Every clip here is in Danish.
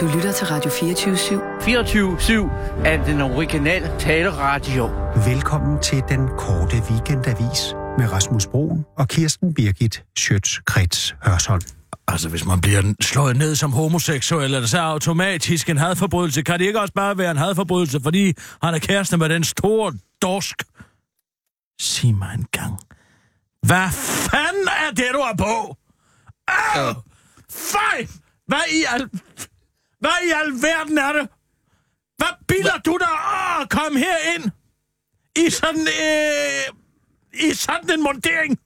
Du lytter til Radio 24 24-7 er den originale taleradio. Velkommen til den korte weekendavis med Rasmus Broen og Kirsten Birgit Schøtz-Krets Hørsholm. Altså, hvis man bliver slået ned som homoseksuel, er det så automatisk en hadforbrydelse? Kan det ikke også bare være en hadforbrydelse, fordi han er kæreste med den store dorsk? Sig mig en gang. Hvad fanden er det, du har på? Au! Fej! Hvad i al... Hvad i alverden er det? Hvad bilder du dig? Åh, kom her ind! I sådan... Øh, I sådan en montering!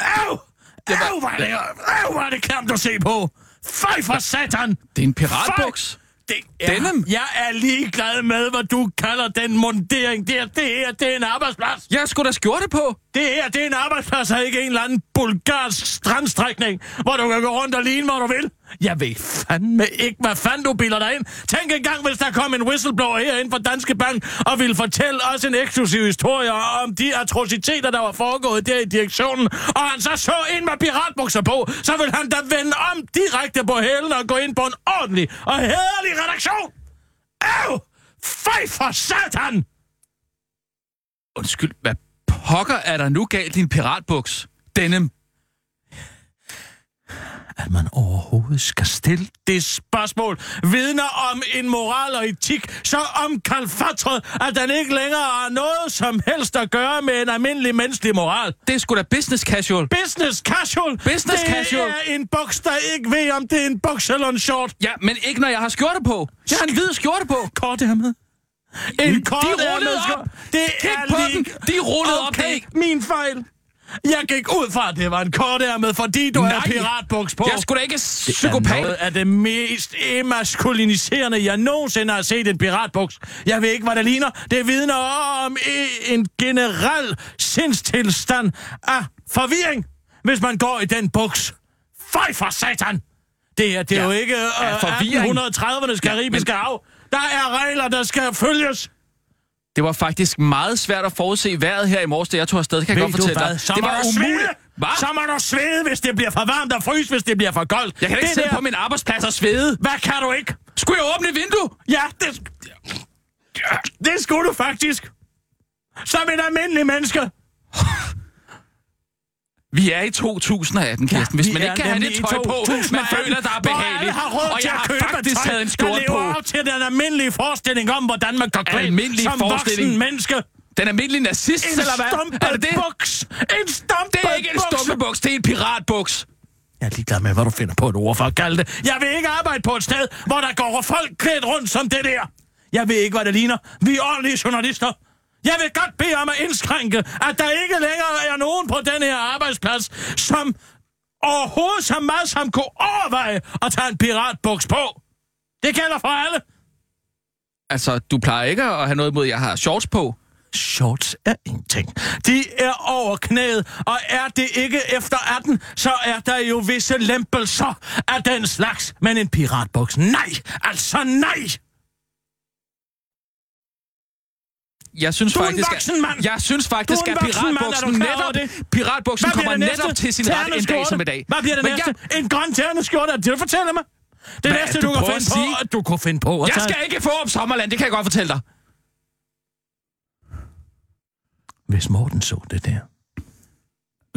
Au! Au, er det, au, er det klamt at se på! Fej for satan! Det er en piratbuks. Det er, Denim? Jeg er ligeglad med, hvad du kalder den montering. Det, er, det her, det er en arbejdsplads. Jeg skulle da skjorte på. Det her, det er en arbejdsplads, og ikke en eller anden bulgarsk strandstrækning, hvor du kan gå rundt og ligne, hvor du vil. Jeg ved fandme ikke, hvad fanden du bilder dig ind. Tænk engang, hvis der kom en whistleblower herinde fra Danske Bank og ville fortælle os en eksklusiv historie om de atrociteter, der var foregået der i direktionen, og han så så en med piratbukser på, så ville han da vende om direkte på hælen og gå ind på en ordentlig og hederlig redaktion. Au! Fej for satan! Undskyld, hvad pokker er der nu galt din piratbuks? Denim at man overhovedet skal stille det spørgsmål, vidner om en moral og etik, så omkalfatret, at den ikke længere har noget som helst at gøre med en almindelig menneskelig moral. Det er sgu da business casual. Business casual. Business det casual. er en buks, der ikke ved, om det er en buks eller en short. Ja, men ikke når jeg har skjorte på. Jeg har en hvid skjorte på. Kort hermed. En kort de rullede op. Det Kig er på lige... dem. De rullede op. Det er Okay, min fejl. Jeg gik ud fra, at det var en kort ærmet, fordi du Nej. har piratbuks på. Jeg sgu da ikke Det er psykopat. noget af det mest emaskuliniserende, jeg nogensinde har set en piratbuks. Jeg ved ikke, hvad det ligner. Det vidner om en generel sindstilstand af forvirring, hvis man går i den buks. Fej for satan! Det er, det er Ja, jo ikke øh, forvirring. 1830'ernes karibiske men- hav. Der er regler, der skal følges. Det var faktisk meget svært at forudse vejret her i morges, da jeg tog afsted. Det kan jeg godt fortælle dig. Så det var umuligt. Hvad? Så må du svede, hvis det bliver for varmt og fryse, hvis det bliver for koldt. Jeg kan da ikke det sidde der- på min arbejdsplads og svede. Hvad kan du ikke? Skulle jeg åbne et vindue? Ja, det... Det skulle du faktisk. Som et almindeligt menneske. Vi er i 2018, Kirsten. Hvis vi man ikke kan have det tøj på, man 2018, føler, der er hvor behageligt. har råd Og til jeg at købe faktisk tøj, en skjorte der på. op til den almindelige forestilling om, hvordan man går klædt Almindelig som forestilling. voksen menneske. Den almindelige nazist, En eller hvad? Er det det? stumpebuks. En stumpebuks. Det er ikke en stumpebuks, det er en piratbuks. Jeg er ligeglad med, hvad du finder på et ord for at kalde det. Jeg vil ikke arbejde på et sted, hvor der går folk klædt rundt som det der. Jeg ved ikke, hvad det ligner. Vi er ordentlige journalister. Jeg vil godt bede om at indskrænke, at der ikke længere er nogen på den her arbejdsplads, som overhovedet så meget som kunne overveje at tage en piratbuks på. Det gælder for alle. Altså, du plejer ikke at have noget imod, at jeg har shorts på. Shorts er ingenting. De er over knæet, og er det ikke efter 18, så er der jo visse lempelser af den slags. Men en piratbuks, nej! Altså nej! Jeg synes Du en faktisk, voksen mand. Jeg synes faktisk, Du at mand, piratbuksen over netop... det? Piratbuksen kommer netop til sin ret en dag som i dag. Hvad bliver det Men næste? Jeg, En grøn terneskjorte, er det, du fortæller mig? Det Hvad næste, du, du kan finde på, sige? at du kunne finde på at jeg tage... skal ikke få om Sommerland, det kan jeg godt fortælle dig. Hvis Morten så det der.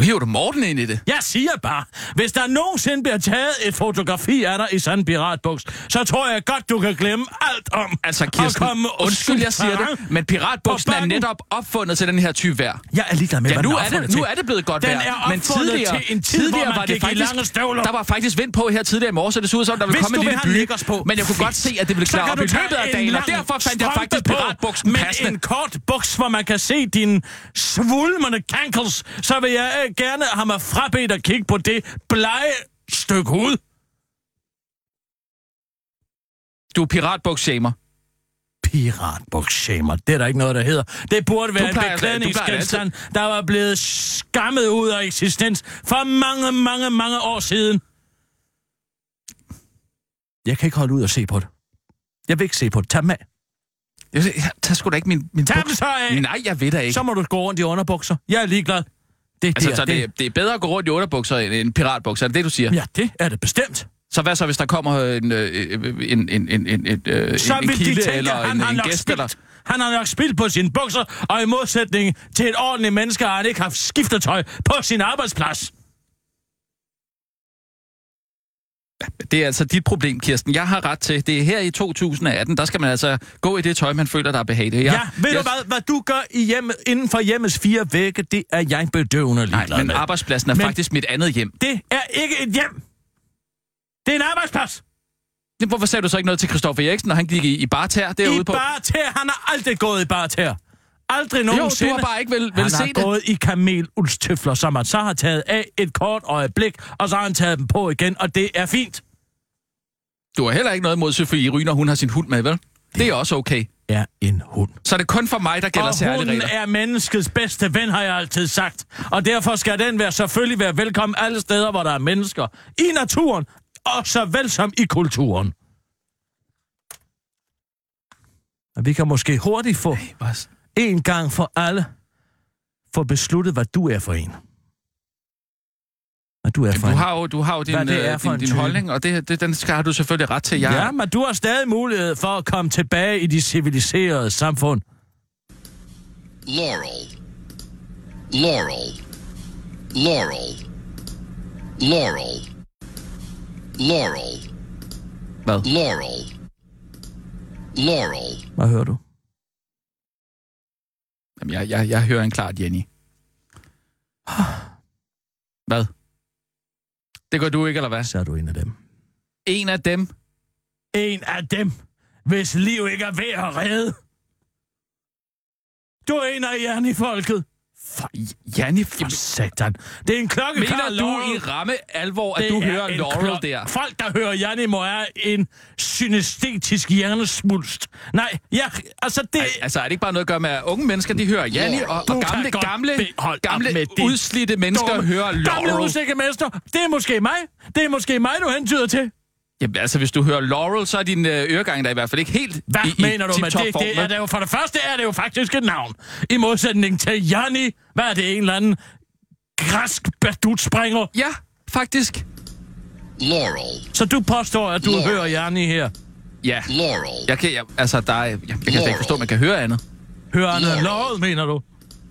Nu hiver du Morten ind i det. Jeg siger bare, hvis der nogensinde bliver taget et fotografi af dig i sådan en piratbuks, så tror jeg godt, du kan glemme alt om Altså, Kirsten, komme undskyld, jeg siger det, men piratbuksen er netop opfundet til den her type vejr. Jeg er ligeglad med, Ja, hvad nu er, det, opfundet nu til. er det blevet godt Den vejr. men tidligere, til en tid, tidligere hvor var det faktisk, lange støvler. Der var faktisk vind på her tidligere i morges, så det så ud som, der ville Hvis komme en lille. Nickers på, Men jeg kunne godt se, at det ville klare op i løbet af en dagen, og derfor fandt jeg faktisk piratbuksen Men passende. en kort buks, hvor man kan se dine svulmende kankels, så vil jeg gerne have mig frabedt at kigge på det blege stykke hud. Du er piratbuks-shamer. Piratbuks-shamer, det er der ikke noget, der hedder. Det burde være en plejer- plejer beklædningsgenstand, der var blevet skammet ud af eksistens for mange, mange, mange år siden. Jeg kan ikke holde ud og se på det. Jeg vil ikke se på det. Tag dem af. Jeg, jeg tager sgu da ikke min, min Tag buks. dem så af. Nej, jeg ved da ikke. Så må du gå rundt i underbukser. Jeg er ligeglad. Det, Altså, der, så det, det er bedre at gå rundt i underbukser end en piratbukser, er det det, du siger? Ja, det er det bestemt. Så hvad så, hvis der kommer en, øh, en, en, en, en, en, øh, Så en kilde tænke, eller han en, har en gæst? spildt. Eller? Han har nok spildt på sine bukser, og i modsætning til et ordentligt menneske har han ikke haft skiftetøj på sin arbejdsplads. Det er altså dit problem, Kirsten. Jeg har ret til, det er her i 2018, der skal man altså gå i det tøj, man føler, der er behageligt. Ja, Jeg- ved jeg, du hvad? Hvad du gør i hjemmet, inden for hjemmets fire vægge, det er jeg bedøvende Nej, ligeglad men med. arbejdspladsen er Men- faktisk mit andet hjem. Det er ikke et hjem. Det er en arbejdsplads. Hvorfor sagde du så ikke noget til Christoffer Eriksen, når han gik i, i barter derude I på... barter. Han har aldrig gået i barter. Aldrig Jo, nogensinde. du har bare ikke vel, vel han se har det. gået i kamelulstøfler, som han så har taget af et kort øjeblik, og så har han taget dem på igen, og det er fint. Du har heller ikke noget imod Sofie Ryner, hun har sin hund med, vel? Det er også okay. Er en hund. Så er det kun for mig, der gælder og særlige regler. er menneskets bedste ven, har jeg altid sagt. Og derfor skal den være selvfølgelig være velkommen alle steder, hvor der er mennesker. I naturen, og såvel som i kulturen. Og vi kan måske hurtigt få Hvad? En gang for alle få besluttet, hvad du er for en. Hvad du er for Du en. har jo, du har jo din, Hvad det er øh, for din, din holdning, og det, det, den skal har du selvfølgelig ret til. Jeg, Ja, men du har stadig mulighed for at komme tilbage i de civiliserede samfund. Laurel. Laurel. Laurel. Laurel. Laurel. Hvad? Laurel. Laurel. Hvad hører du? Jamen, jeg, jeg, jeg hører en klart Jenny. Hvad? Det gør du ikke, eller hvad? Så er du en af dem. En af dem. En af dem, hvis liv ikke er ved at redde. Du er en af jer i folket. For, Janni, For satan. Det er en klokkeklar mener du i ramme alvor, at Det du er hører Laurel der? Folk, der hører Janni, må er en synestetisk hjernesmulst. Nej, jeg, altså det... Ej, altså, er det ikke bare noget at gøre med, at unge mennesker, de hører Janni, og, og gamle, gamle, gamle med udslidte mennesker dumme, hører Gamle Laurel? usikre mester. Det er måske mig. Det er måske mig, du hentyder til. Jamen, altså, hvis du hører Laurel, så er din øh, øregang der i hvert fald ikke helt Hvad i, mener du med det? det er det jo, for det første er det jo faktisk et navn. I modsætning til Janni. Hvad er det, en eller anden græsk badutspringer? Ja, faktisk. Laurel. Så du påstår, at du Nå. hører Janni her. Ja. Laurel. Jeg kan, jeg, altså, der er, jeg, jeg kan slet ikke forstå, at man kan høre andet. Hører han Laurel. Laurel, mener du?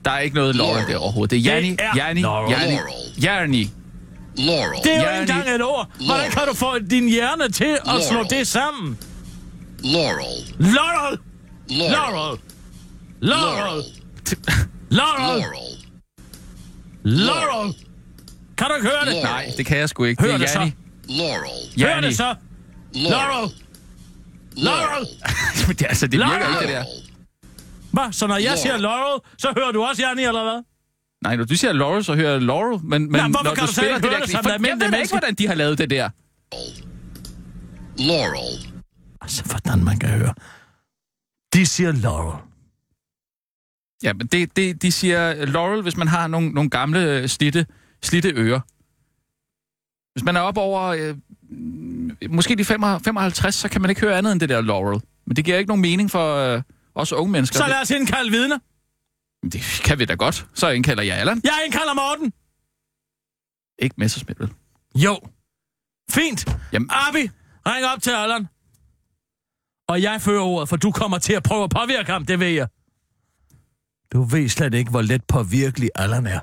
Der er ikke noget Laurel Laurel. der overhovedet. Det er Janni, Janni, Laurel. Janni, Laurel. Janni. Laurel. Det er jo Janni. ikke engang et ord. Hvordan Laurel. kan du få din hjerne til at slå Laurel. det sammen? Laurel. Laurel! Laurel. Laurel! Laurel! Laurel. Laurel! Kan du ikke høre det? Laurel. Nej, det kan jeg sgu ikke. Hør det det så. Laurel. Hør det så! Laurel! Laurel! Men det, altså, det virker Laurel. ikke, det der. Hvad? Så når jeg Laurel. siger Laurel, så hører du også Janni, eller hvad? Nej, når du siger Laurel, så hører jeg Laurel, men, men Nå, hvorfor når kan du du spiller det høre der... det som for, jeg ved ikke, hvordan de har lavet det der. Laurel. Altså, hvordan man kan høre. De siger Laurel. Ja, men det, det, de siger Laurel, hvis man har nogle, nogle gamle, slitte, slitte ører. Hvis man er op over øh, måske de 55, så kan man ikke høre andet end det der Laurel. Men det giver ikke nogen mening for øh, os unge mennesker. Så lad os indkalde vidner. Det, kan vi da godt. Så indkalder jeg Allan. Jeg indkalder Morten. Ikke Messersmith, vel? Jo. Fint. Jamen, Arbi, ring op til Allan. Og jeg fører ordet, for du kommer til at prøve at påvirke ham, det ved jeg. Du ved slet ikke, hvor let påvirkelig Allan er.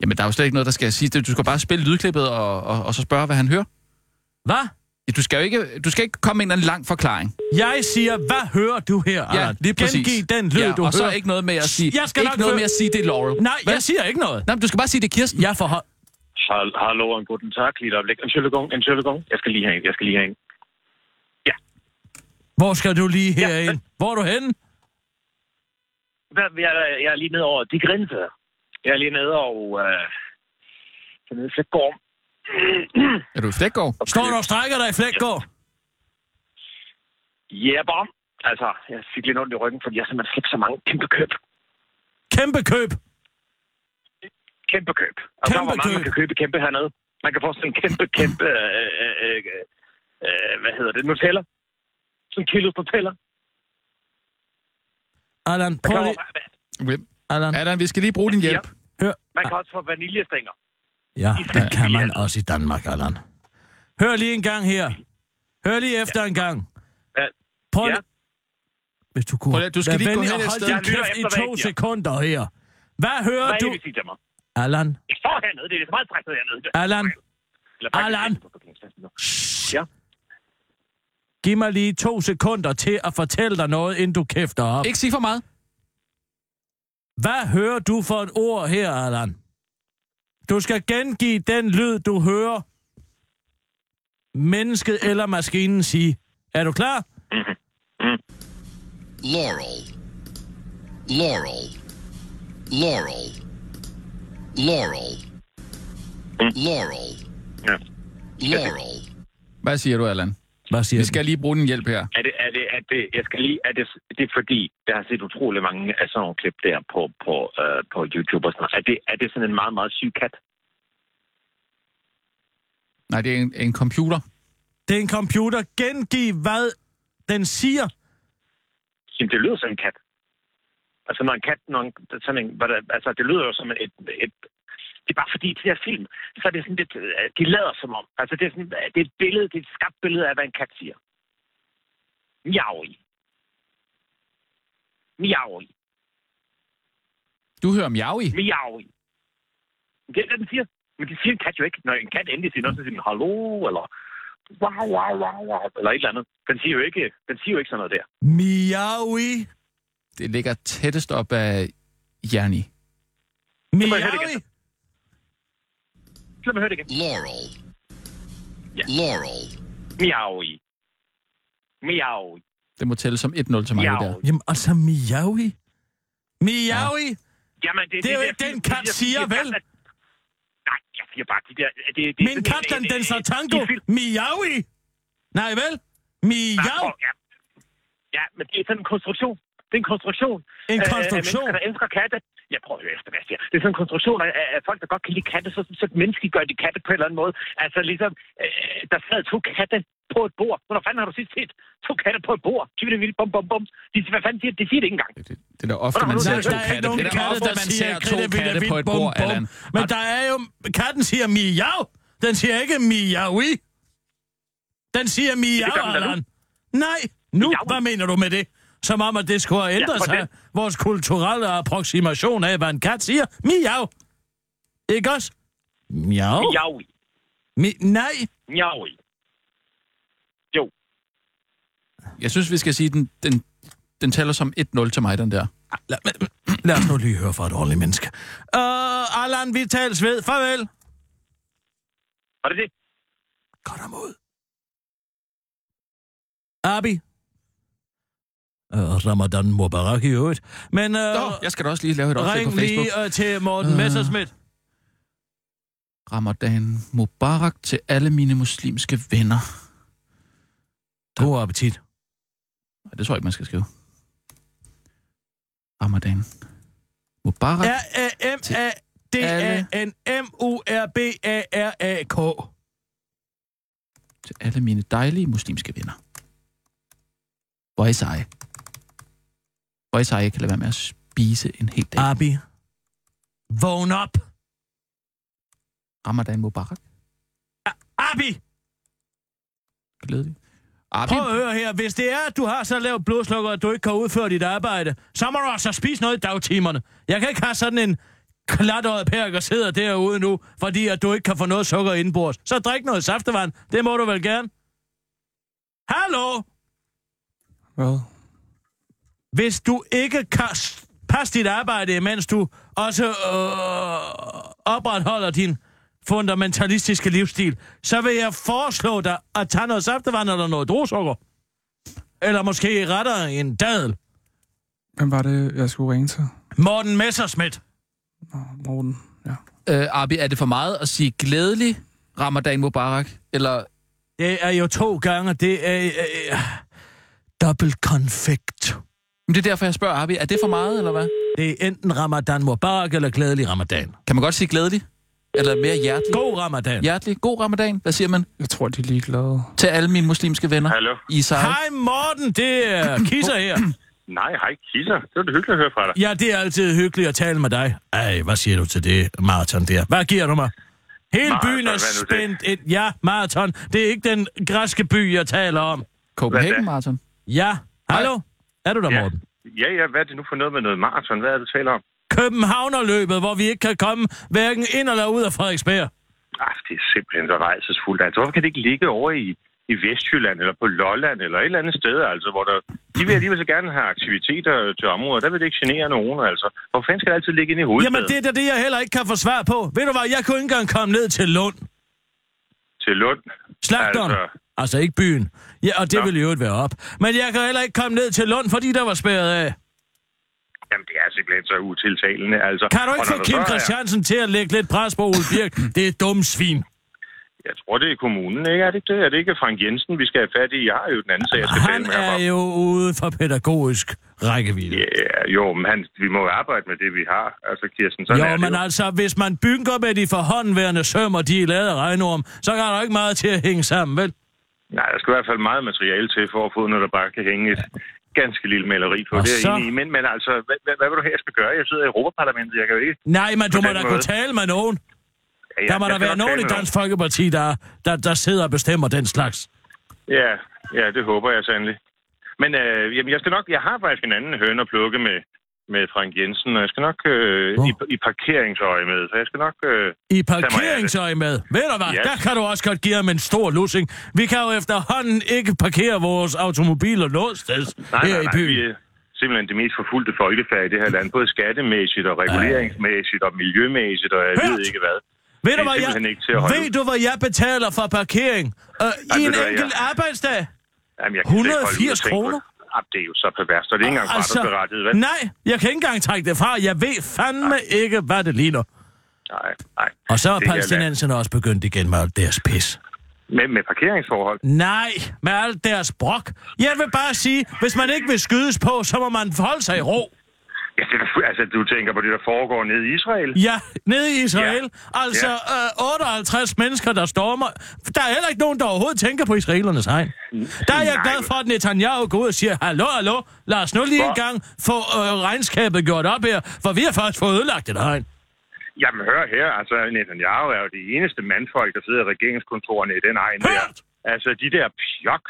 jamen, der er jo slet ikke noget, der skal sige. Du skal bare spille lydklippet og, og, og så spørge, hvad han hører. Hvad? Ja, Du skal jo ikke, du skal ikke komme med en eller anden lang forklaring. Jeg siger, hvad hører du her, Allan? Ja, lige præcis. Gengiv den lyd, ja, du og hører. så ikke noget med at sige... Jeg skal ikke nok noget føre- med at sige, det er Laurel. Nej, Hvad? jeg siger ikke noget. Nej, men du skal bare sige, det er Kirsten. Jeg forhold... Hall- Hallo, en guten Tag, lige et øjeblik. Entschuldigung, Entschuldigung. Jeg skal lige en, jeg skal lige have en. Hvor skal du lige herind? Hvor er du henne? Hvad, jeg, er- jeg er lige nede over de grænser. Jeg er lige nede og... Øh, så nede i. Er du i Flækgaard? Står du og strækker dig i Flækgaard? Ja, bom. Altså, jeg fik lidt ondt i ryggen, fordi jeg simpelthen fik så mange kæmpe køb. Kæmpe køb. Kæmpe køb. Og Kæmpe der var mange, man kan købe kæmpe hernede. Man kan få sådan en kæmpe, kæmpe... Øh, øh, øh, øh, hvad hedder det? Nutella. Sådan en kilo Nutella. Allan, prøv lige... Allan, Allan, vi skal lige bruge din hjælp. hør. man kan også få vaniljestænger. Ja, det kan man også i Danmark, Allan. Hør lige en gang her. Hør lige efter en gang. Ja. Prøv Ja. Hvis du kunne Prøv lige- du skal lige gå hen et sted. Jeg kæft i hvad to siger. sekunder her. Hvad hører Hvad er du? mig? Allan, Jeg står hernede. Det er så meget presset hernede. Allan, Allan. Ja. giv mig lige to sekunder til at fortælle dig noget, inden du kæfter op. Ikke sige for meget. Hvad hører du for et ord her, Allan? Du skal gengive den lyd, du hører mennesket eller maskinen sige. Er du klar? Laurel. Laurel. Laurel. Laurel. Laurel. Ja. Laurel. Hvad siger du, Allan? Hvad siger Vi skal lige bruge din hjælp her. Er det, er det, er det, jeg skal lige, er det, det er fordi, jeg har set utrolig mange af sådan nogle klip der på, på, øh, på YouTube og sådan noget. Er det, er det sådan en meget, meget syg kat? Nej, det er en, en computer. Det er en computer. Gengiv, hvad den siger. Jamen, det lyder som en kat. Altså, når en kat, når en, sådan en, hvad der, altså, det lyder jo som et, et, det er bare fordi, de der film, så er det sådan lidt, øh, de lader som om. Altså, det er, sådan, det er et billede, det er et skabt billede af, hvad en kat siger. Miaui. Miaui. Du hører miau i. Miaui. Det er det, den siger. Men det siger en kat jo ikke. Når en kat endelig siger noget, så siger den hallo, eller wow, wow, wow, wow, eller et eller andet. Den siger jo ikke, den siger jo ikke sådan noget der. Miaui. Det ligger tættest op af Jerni. det Miaui. Lad mig høre det igen. Laurel. Ja. Laurel. Miaui. Miaui. Det må tælle som 1-0 til mig, det der. Miaui. Jamen, altså miaui. Miaui. Jamen, det, Det er jo ikke den kat siger, vel? Nej, jeg siger bare, de der... Det, det, Min kat, en- den en- danser tango. Miaui. Nej, vel? Miau. ja. ja, men det er sådan en konstruktion. Det er en konstruktion. En af- af konstruktion? mennesker, der elsker katte. Jeg prøver jo efter, hvad jeg siger. Det er sådan en konstruktion af, af folk, der godt kan lide katte, så, så mennesker gør de katte på en eller anden måde. Altså ligesom, øh, der sad to katte på et bord. Hvornår fanden har du sidst set to katte på et bord? Det vildt, bum, bum, bum. De, hvad fanden siger de? Siger det ikke engang. Det, det er da ofte, man ser to er katte. Det er da ofte, man siger ser to katte på et bord, bum. Allan. Men der er jo... Katten siger miau. Den siger ikke miaui. Den siger miau. Allan. Nej, nu, hvad mener du med det? Som om, at det skulle have ændret for sig. det- Vores kulturelle approximation af, hvad en kat siger. Miau. Ikke også? Miau. Miaui. Mi nej. Miaui. Jo. Jeg synes, vi skal sige, den, den, den tæller som 1-0 til mig, den der. Lad, lad os nu lige høre fra et ordentligt menneske. Uh, Allan, vi tales ved. Farvel. Var det det? Godt om ud. Abi. Uh, Ramadan Mubarak i øvrigt. Men uh, Nå, jeg skal da også lige lave et opslag på ring Facebook. lige uh, til Morten uh. Øh. Messerschmidt. Ramadan Mubarak til alle mine muslimske venner. God appetit. Nej, Det tror jeg ikke, man skal skrive. Ramadan Mubarak. Ja. R-A-M-A-D-A-N-M-U-R-B-A-R-A-K. Til alle mine dejlige muslimske venner. Hvor er I seje. Hvor er I seje, jeg kan lade være med at spise en hel dag. Abi. Vågn op. Ramadan Mubarak. Abi. Glædelig. Abi, Prøv at høre her. Hvis det er, at du har så lavt blodsukker, at du ikke kan udføre dit arbejde, så må du altså spise noget i dagtimerne. Jeg kan ikke have sådan en klatøjet pæk og sidder derude nu, fordi at du ikke kan få noget sukker indenbords. Så drik noget saftevand. Det må du vel gerne. Hallo? Hvad? Hvis du ikke kan passe dit arbejde, mens du også øh, opretholder din fundamentalistiske livsstil, så vil jeg foreslå dig at tage noget saftevand eller noget drusukker. Eller måske rettere en dadel. Hvem var det, jeg skulle ringe til? Morten Messerschmidt. Nå, Morten. Ja. øh, Abi, er det for meget at sige glædelig Ramadan Mubarak? Eller Det er jo to gange. Det er øh, øh, dobbelt konfekt. Men det er derfor, jeg spørger Abi, er det for meget, eller hvad? Det er enten Ramadan Mubarak eller glædelig Ramadan. Kan man godt sige glædelig? Eller mere hjertelig? God Ramadan. Hjertelig. God ramadan. Hvad siger man? Jeg tror, de er ligeglade. Til alle mine muslimske venner. Hallo? I. Hej Morten, det er Kisser her. Nej, hej, Kisser. Det var det hyggeligt at høre fra dig. Ja, det er altid hyggeligt at tale med dig. Ej, hvad siger du til det maraton der? Hvad giver du mig? Hele Marathon, byen er spændt et... Ja, maraton. Det er ikke den græske by, jeg taler om. Copenhagen? Marathon. Ja, hallo? Er du der, Ja. Morten? Ja, ja, hvad er det nu for noget med noget maraton? Hvad er det, du taler om? Københavnerløbet, hvor vi ikke kan komme hverken ind eller ud af Frederiksberg. Ah, det er simpelthen så rejsesfuldt. Altså, hvorfor kan det ikke ligge over i, i Vestjylland eller på Lolland eller et eller andet sted, altså, hvor der... De vil alligevel så gerne have aktiviteter til områder. Der vil det ikke genere nogen, altså. Hvor fanden skal det altid ligge inde i hovedstaden? Jamen, det er da det, jeg heller ikke kan få svar på. Ved du hvad, jeg kunne ikke engang komme ned til Lund. Til Lund. Slagteren. Altså, Altså- ikke byen. Ja, og det Nå. ville jo ikke være op. Men jeg kan heller ikke komme ned til Lund, fordi der var spærret af. Jamen, det er simpelthen så utiltalende, altså. Kan du ikke få Kim så er- Christiansen til at lægge lidt pres på Ole Birk? Det er dumt svin. Jeg tror, det er kommunen, ikke? Er det ikke det? Er det ikke Frank Jensen, vi skal have fat i? Jeg har jo den anden sag, jeg skal Han med er jo ude for pædagogisk rækkevidde. Ja, jo, men han, vi må jo arbejde med det, vi har. Altså, Kirsten, sådan Jo, er det men altså, hvis man bygger med de forhåndværende sømmer, de er lavet af regnorm, så kan der ikke meget til at hænge sammen, vel? Nej, der skal i hvert fald meget materiale til for at få noget, der bare kan hænge et ganske lille maleri på. Og det er så- enig i. Men, men altså, hvad, hvad, hvad, vil du have, jeg skal gøre? Jeg sidder i Europaparlamentet, jeg kan jo ikke... Nej, men du må da måde. kunne tale med nogen. Ja, Der må der være nogen i Dansk Folkeparti, der, der, der sidder og bestemmer den slags. Ja, ja, det håber jeg sandelig. Men øh, jamen, jeg skal nok... Jeg har faktisk en anden høne at plukke med, med Frank Jensen, og jeg skal nok øh, i, i parkeringsøje med, så jeg skal nok... Øh, I parkeringsøje med. Ved du hvad, Yes. der kan du også godt give ham en stor lussing. Vi kan jo efterhånden ikke parkere vores automobiler nåstes nej, her nej, i nej, byen. vi er simpelthen det mest forfulgte folkefærd i det her land, både skattemæssigt og reguleringsmæssigt og miljømæssigt, og jeg Hørt. ved ikke hvad. Ved du, hvad jeg, ikke ved du, hvad jeg betaler for parkering? Uh, I ved en enkelt jeg- arbejdsdag? Jamen, jeg kan slet ikke holde ud 180 og tænke på kroner? Jamen, det er jo så perverst, og det er ikke engang Altså, fradragsberettiget, vel? nej, jeg kan ikke engang trække det fra. Jeg ved fandme ikke, hvad det ligner. Nej, nej. Og så er palæstinenserne også begyndt igen med deres pis. Med, med parkeringsforhold. Nej, med alt deres brok. Jeg vil bare sige, hvis man ikke vil skydes på, så må man holde sig i ro. Ja, det, er- altså, du tænker på det, der foregår nede i Israel? Ja, nede i Israel. Ja. Altså øh, 58 mennesker, der stormer. Der er heller ikke nogen, der overhovedet tænker på israelernes egen. Der er jeg Nej, glad for, at Netanyahu går ud og siger, hallo, hallo, lad os nu lige Hvor- en gang få øh, regnskabet gjort op her, for vi har faktisk fået ødelagt et hegn. Jamen, hør her, altså, Netanyahu er jo det eneste mandfolk, der sidder i regeringskontorerne i den egen der. Hørt! Altså, de der pjok,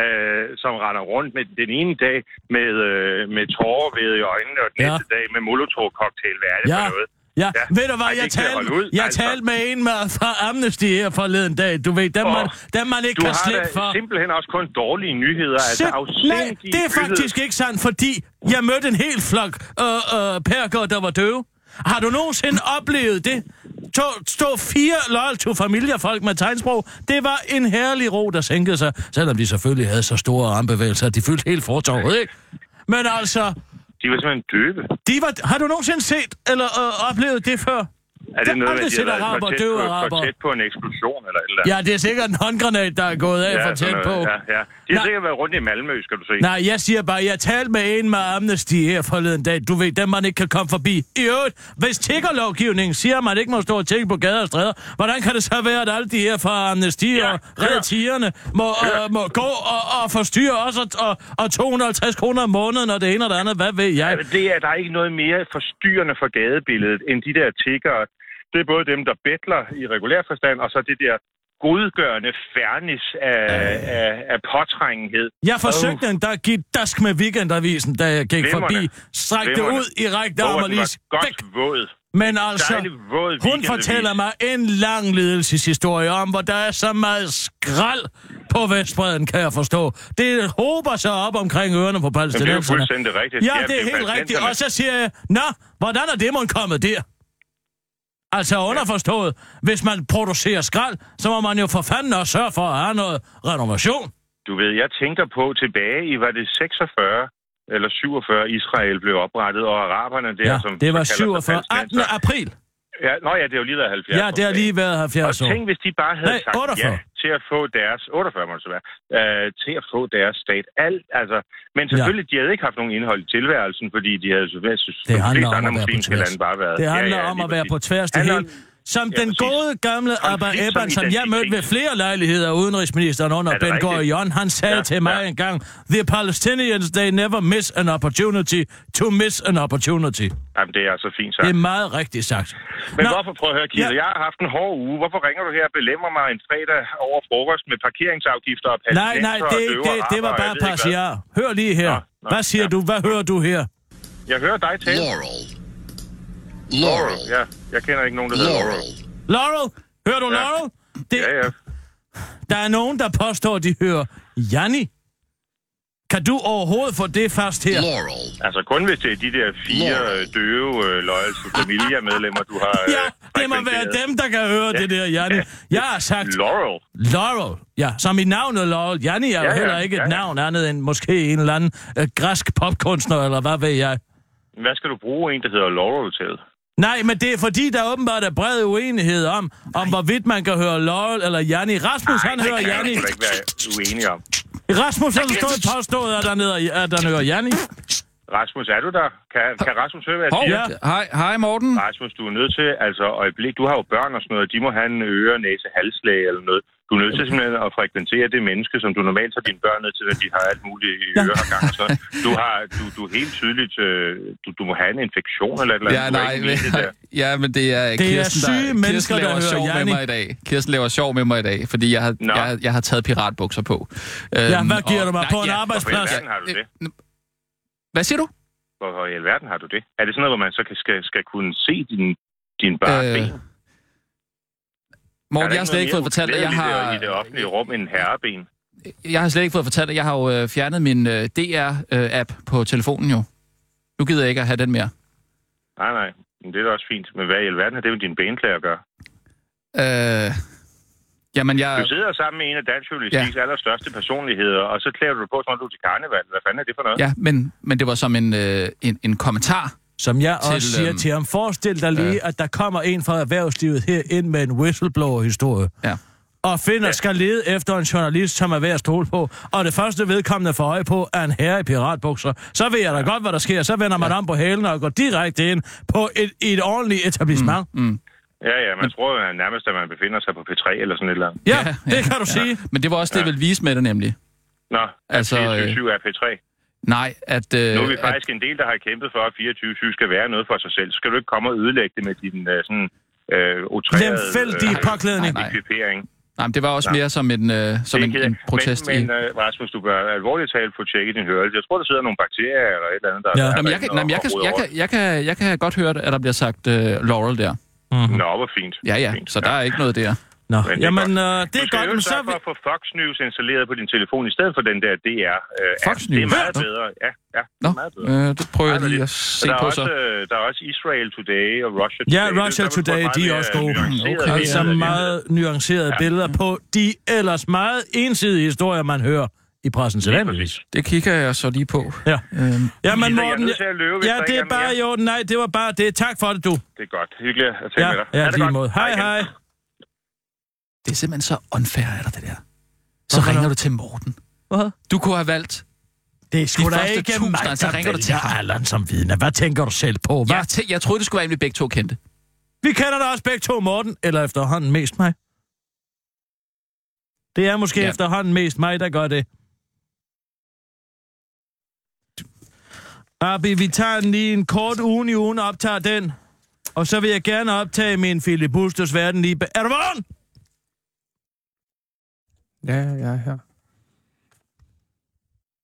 øh, som render rundt med den ene dag med, øh, med tårer ved i øjnene, og den Ja. næste dag med molotov-cocktail. Hvad er det Ja. for noget? Ja, Ja. ved du hvad, Ej, jeg talte, ud, jeg altså. talte med en med, fra Amnesty her forleden dag. Du ved, dem, Åh, man, dem man ikke Du kan har slippe for. simpelthen også kun dårlige nyheder. Altså, Sim- Nej, afsindige det er nyheder. faktisk ikke sandt, fordi jeg mødte en hel flok øh, øh, perker, der var døve. Har du nogensinde oplevet det? Stå, stå fire loyal to familiefolk med tegnsprog. Det var en herlig ro, der sænkede sig, selvom de selvfølgelig havde så store armbevægelser, at de fyldte helt fortorvet, ikke? Men altså, De var simpelthen døbe. de var, har du nogensinde set eller øh, oplevet det før? Er det noget, med, de har araber, for tæt, på, for tæt på en eksplosion eller et eller andet? Ja, det er sikkert en håndgranat, der er gået af for sådan tæt på. Ja, ja. De har sikkert været rundt i Malmø, skal du se. Nej, jeg siger bare, jeg talte med en med Amnesty her forleden dag. Du ved, dem man ikke kan komme forbi. I øvrigt, hvis tiggerlovgivningen siger, at man ikke må stå og tigge på gader og stræder, hvordan kan det så være, at alle de her fra Amnesty Ja, og Red. Tigerne må, øh, må gå og, og forstyrre os og, og, og 250 kroner om måneden og det ene og det andet? Hvad ved jeg? Ja, det er, der er ikke noget mere forstyrrende for gadebilledet, end de der tiggere. Det er både dem, der bedler i regulær forstand, og så det der godgørende fernis af, af, af påtrængenhed. Jeg forsøgte en at give dask med weekendavisen, da jeg gik Glimrende. forbi. Strækte det ud i rækte arm og lige godt våd. Men altså, hun fortæller mig en lang lidelseshistorie om, hvor der er så meget skrald på Vestbreden, kan jeg forstå. Det hober sig op omkring ørerne på Men det er jo palæstinenserne. fuldstændig rigtigt. Ja, det er jo helt rigtigt. palæstinenserne. Og så siger jeg, nå, hvordan er det, man kommet der? Altså underforstået, hvis man producerer skrald, så må man jo for fanden også sørge for at have noget renovation. Du ved, jeg tænker på tilbage i, var det 46 eller 47, Israel blev oprettet, og araberne der, Ja, som det var som kalder sig 47. 18. palæstinensere. april. Ja, nå ja, det har jo lige været 70. Ja, det har lige været 70 Og år. tænk, hvis de bare havde Nej, sagt 48. ja til at få deres... 48 må det så være. Øh, til at få deres stat. Alt, altså, men selvfølgelig, ja. de havde ikke haft nogen indhold i tilværelsen, fordi de havde så været, Det handler om at være på tværs. bare været. Det handler ja, ja, om at være på tværs. Det Handler hele. Som Ja, den præcis. gode gamle Abba som Ebban, som jeg mødte ved flere lejligheder, udenrigsministeren under Er Ben? Gurion, han sagde Ja, til mig ja. engang, The Palestinians, they never miss an opportunity to miss an opportunity. Jamen, det er altså fint sagt. Det er meget rigtigt sagt. Men Nå, hvorfor, prøv at høre, Kira, Ja. jeg har haft en hård uge. Hvorfor ringer du her og belemmer mig en fredag over frokost med parkeringsafgifter og Nej, nej, det, og det, det var bare partier. Hør lige her. Nå, nå, Hvad siger ja. du? Hvad hører du her? Jeg hører dig tale. Laurel. Laurel. Ja, jeg kender ikke nogen, der hedder Laurel. Laurel. Hører du Ja. Laurel? Det, Ja, ja. Der er nogen, der påstår, at de hører Janni. Kan du overhovedet få det fast her? Laurel. Altså kun hvis det er de der fire Laurel. øh, døve øh, Loyal Familia-medlemmer, du har øh, Ja, det må være dem, der kan høre det der, Janni. Jeg har sagt Laurel. Laurel. Ja, som i navnet Laurel. Janni er jo Ja, ja, heller ikke et ja, ja. navn andet end måske en eller anden øh, græsk popkunstner, eller hvad ved jeg. Hvad skal du bruge en, der hedder Laurel til? Nej, men det er fordi, der åbenbart er bred uenighed om, om hvorvidt man kan høre Laurel eller Janni. Rasmus, han hører det kan Janni. jeg sgu da ikke være uenig om. Rasmus, han stået påstået, at han, hedder, at han hører Janni. Rasmus, er du der? Kan, kan Rasmus høre, hvad jeg siger? Ja. hej, hej Morten. Rasmus, du er nødt til, altså øjeblik, du har jo børn og sådan noget, de må have en øre, næse, halslæge eller noget. Du er nødt til simpelthen at frekventere det menneske, som du normalt tager dine børn ned til, når de har alt muligt i øregang noget. Du har, du, du er helt tydeligt, øh, du, du må have en infektion eller et eller andet. Ja, er nej, ikke det der. ja, men det er er Kirsten, syge der, mennesker, Kirsten der laver hører sjov med mig i dag. Kirsten laver sjov med mig i dag, fordi jeg har, jeg, jeg har taget piratbukser på. Ja, Øhm, hvad giver og- du mig nej, på en ja, arbejdsplads? alverden har du det? Hvad siger du? Hvorfor i alverden har du det? Er det sådan noget, hvor man så kan, skal, skal kunne se din, din bare Øh, ben? Morten, jeg har slet ikke fået fortalt, at jeg har... I det offentlige rum end herreben. Jeg har slet ikke fået fortalt, at jeg har jo øh, fjernet min øh, DR-app på telefonen jo. Nu gider jeg ikke at have den mere. Nej, nej. Men det er da også fint. Men hvad i alverden har det med din benklæder at gøre? Øh, jamen, jeg... Du sidder sammen med en af dansk journalistiks ja. allerstørste personligheder, og så klæder du dig på, som om du er til karneval. Hvad fanden er det for noget? Ja, men, men det var som en, øh, en, en kommentar. Som jeg Til, også siger øhm, til ham, forestil dig lige, at der kommer en fra erhvervslivet her ind med en whistleblower-historie. Ja. Og finder skal lede efter en journalist, som er værd at stole på, og det første vedkommende for øje på er en herre i piratbukser. Så ved jeg da godt, hvad der sker. Så vender man om på hælene og går direkte ind på et, et ordentligt etablissement. Mm. Mm. Ja, ja, man tror jo nærmest, at man befinder sig på P3 eller sådan et eller andet. Ja, det kan du sige. Men det var også det, jeg ville vise med det nemlig. Nå, Altså, altså, 24 er P3. Nej, at... Øh, Nu er vi at, faktisk en del, der har kæmpet for, at 24 skal være noget for sig selv. Så skal du ikke komme og ødelægge det med din uh, sådan øh, utrærede Lemfældige påklædning. nej, nej. ekvipering. nej, men det var også Nå. mere som en, øh, som en, en protest Men, men i... uh, Rasmus, du bør alvorligt talt få tjekket din hørelse. Jeg tror, der sidder nogle bakterier eller et eller andet, der Ja. der Nå, men jeg, kan, nej, men jeg, kan, jeg, kan, jeg, kan, jeg kan godt høre, at der bliver sagt øh, Laurel der. Rundt. Nå, hvor fint. Ja, ja, Fint. så der er ikke noget der. Nå, Men det er jamen, godt. øh, det Du er skal godt, jo men så... sørge for at få Fox News installeret på din telefon, i stedet for den der DR. Øh, Fox app. Det er News? meget Nå. bedre. Ja, ja, det Nå, er meget bedre. øh, det prøver jeg lige det- at Så se der er, på også, så. øh, der er også Israel Today og Russia Ja, Today. Russia Der vil du få Today, de er også gode. Okay, Altså meget nuancerede billeder på de ellers meget ensidige historier, man hører i pressen til Lige vanligvis. præcis. Det kigger jeg så lige på. Ja. Øhm, Jamen, Lisa, jeg er Morten, at løbe, ja, der det er er bare i orden. Nej, det var bare det. Tak for det, du. Det er godt. Hyggeligt at tale Ja, med dig. ja Ha' det lige måde. Hej, hej. det er simpelthen så unfair af dig, det der. Så Hvorfor ringer da? du til Morten. Hvad? Du kunne have valgt... Det er De sgu da første ikke tusind, mig, så der ringer du til ham. Allan som vidne. Hvad tænker du selv på? Hvad? Jeg, tæ- jeg troede, det skulle være vi begge to kendte. Vi kender da også begge to, Morten. Eller efterhånden mest mig. Det er måske ja. efterhånden mest mig, der gør det. Abi, vi tager lige en kort uge i ugen og optager den. Og så vil jeg gerne optage min filibusters verden lige... Er du vågen? Ja, jeg er her.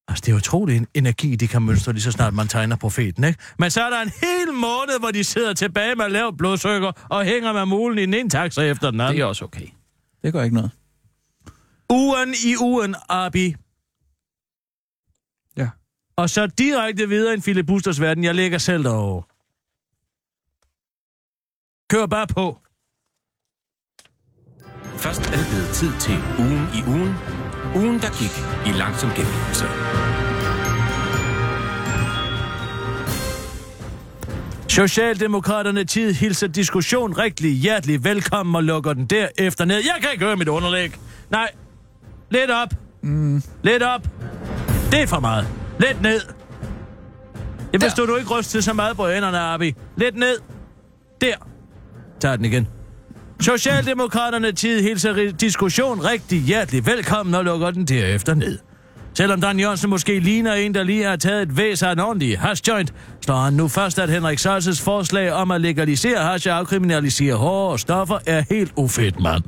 Altså, det er utrolig en energi, de kan mønstre lige så snart man tegner profeten, ikke? Men så er der en hel måned, hvor de sidder tilbage med lavt blodsukker og hænger med mulen i den ene taxa efter den anden. Det er også okay. Det gør ikke noget. Ugen i ugen, Abi. Og så direkte videre i en filibusters verden. Jeg ligger selv derovre. Kør bare på. Først er det blevet tid til ugen i ugen. Ugen, der gik i langsom gengivelse. Socialdemokraterne tid hilser diskussion rigtig hjertelig velkommen og lukker den derefter ned. Jeg kan ikke høre mit underlæg. Nej. Lidt op. Mm. Lidt op. Det er for meget. Lidt ned. Jeg Der. forstår du ikke ryste så meget på hænderne, Abi. Lidt ned. Der. Tag den igen. Socialdemokraterne tid hilser diskussion rigtig hjertelig velkommen og lukker den derefter ned. Selvom Dan Jørgensen måske ligner en, der lige har taget et væs af en ordentlig hashjoint, slår han nu først, at Henrik Salses forslag om at legalisere hash og afkriminalisere hårde stoffer er helt ufedt, mand.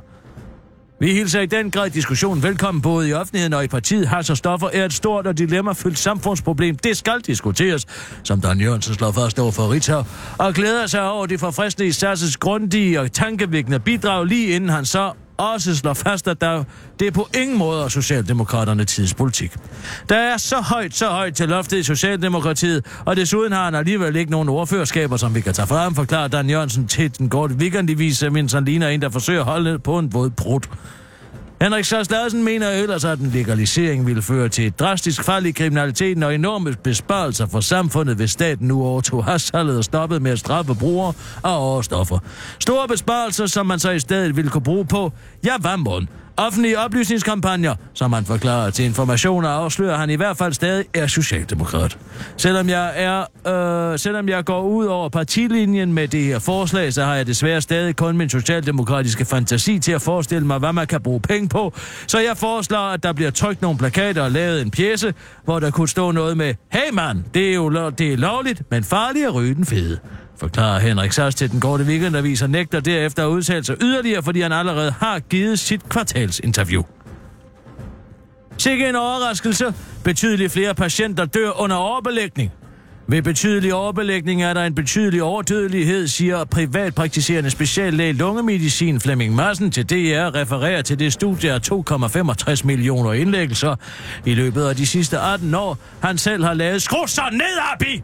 Vi hilser i den grad diskussion velkommen både i offentligheden og i partiet. Hash og stoffer er et stort og dilemmafyldt samfundsproblem. Det skal diskuteres, som Dan Jørgensen slår først over for Ritzau, og glæder sig over det forfriskende i Sasses grundige og tankevækkende bidrag, lige inden han så også slår fast, at der, det er på ingen måde er Socialdemokraterne tidspolitik. Der er så højt, så højt til loftet i Socialdemokratiet, og desuden har han alligevel ikke nogen ordførerskaber, som vi kan tage frem, forklarer Dan Jørgensen til den gode weekendivis, mens han ligner en, der forsøger at holde på en våd brud. Henrik Sars Larsen mener ellers, at en legalisering ville føre til et drastisk fald i kriminaliteten og enorme besparelser for samfundet, hvis staten nu overtog hashsalget og stoppede med at straffe brugere af overstoffer. Store besparelser, som man så i stedet ville kunne bruge på, ja, hvad? Offentlige oplysningskampagner, som han forklarer til informationer, afslører han i hvert fald stadig er socialdemokrat. Selvom jeg, er, øh, selvom jeg går ud over partilinjen med det her forslag, så har jeg desværre stadig kun min socialdemokratiske fantasi til at forestille mig, hvad man kan bruge penge på. Så jeg foreslår, at der bliver trykt nogle plakater og lavet en pjæse, hvor der kunne stå noget med, hey mand, det er jo lo- det er lovligt, men farligt at ryge den fede forklarer Henrik Sass til den korte weekendavis og nægter derefter at udtale sig yderligere, fordi han allerede har givet sit kvartalsinterview. Sikke en overraskelse. Betydeligt flere patienter dør under overbelægning. Ved betydelig overbelægning er der en betydelig overdødelighed, siger privatpraktiserende speciallæge lungemedicin Flemming Madsen til DR, refererer til det studie af 2,65 millioner indlæggelser i løbet af de sidste 18 år, han selv har lavet. Skru så ned, Abi!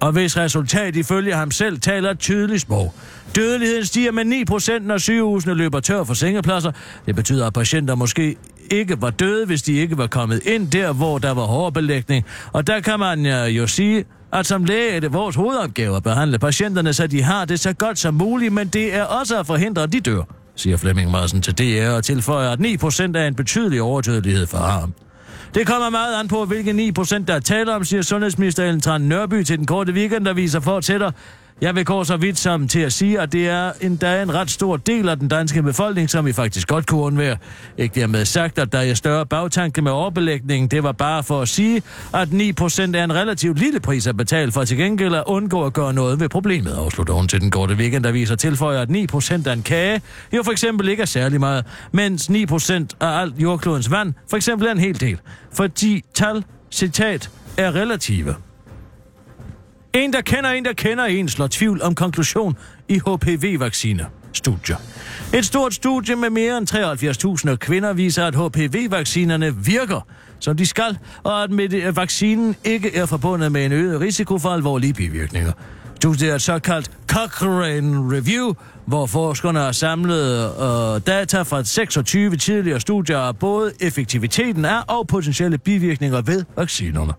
Og hvis resultat ifølge ham selv taler et tydeligt sprog. Dødeligheden stiger med 9%, når sygehusene løber tør for sengepladser. Det betyder, at patienter måske ikke var døde, hvis de ikke var kommet ind der, hvor der var hård belægning. Og der kan man øh, jo sige, at som læge er det vores hovedopgave at behandle patienterne, så de har det så godt som muligt, men det er også at forhindre, at de dør, siger Flemming Madsen til DR og tilføjer, at 9% er en betydelig overdødelighed for ham. Det kommer meget an på, hvilke 9% der er tale om, siger sundhedsminister Ellen Tran Nørby til den korte weekend, der viser fortsætter. Jeg vil gå så vidt som til at sige, at det er en, der er en ret stor del af den danske befolkning, som vi faktisk godt kunne undvære. Ikke dermed sagt, at der er større bagtanke med overbelægningen. Det var bare for at sige, at 9% er en relativt lille pris at betale for til gengæld at undgå at gøre noget ved problemet, afslutter hun til den korte weekend, der viser tilføjer, at 9% af en kage jo for eksempel ikke er særlig meget, mens 9% af alt jordklodens vand for eksempel er en hel del. Fordi tal, citat, er relative. En, der kender en, der kender en, slår tvivl om konklusion i HPV-vaccine. Studier. Et stort studie med mere end 73.000 kvinder viser, at HPV-vaccinerne virker, som de skal, og at med det, vaccinen ikke er forbundet med en øget risiko for alvorlige bivirkninger. Studiet er et såkaldt Cochrane Review, hvor forskerne har samlet øh, data fra 26 tidligere studier af både effektiviteten af og potentielle bivirkninger ved vaccinerne.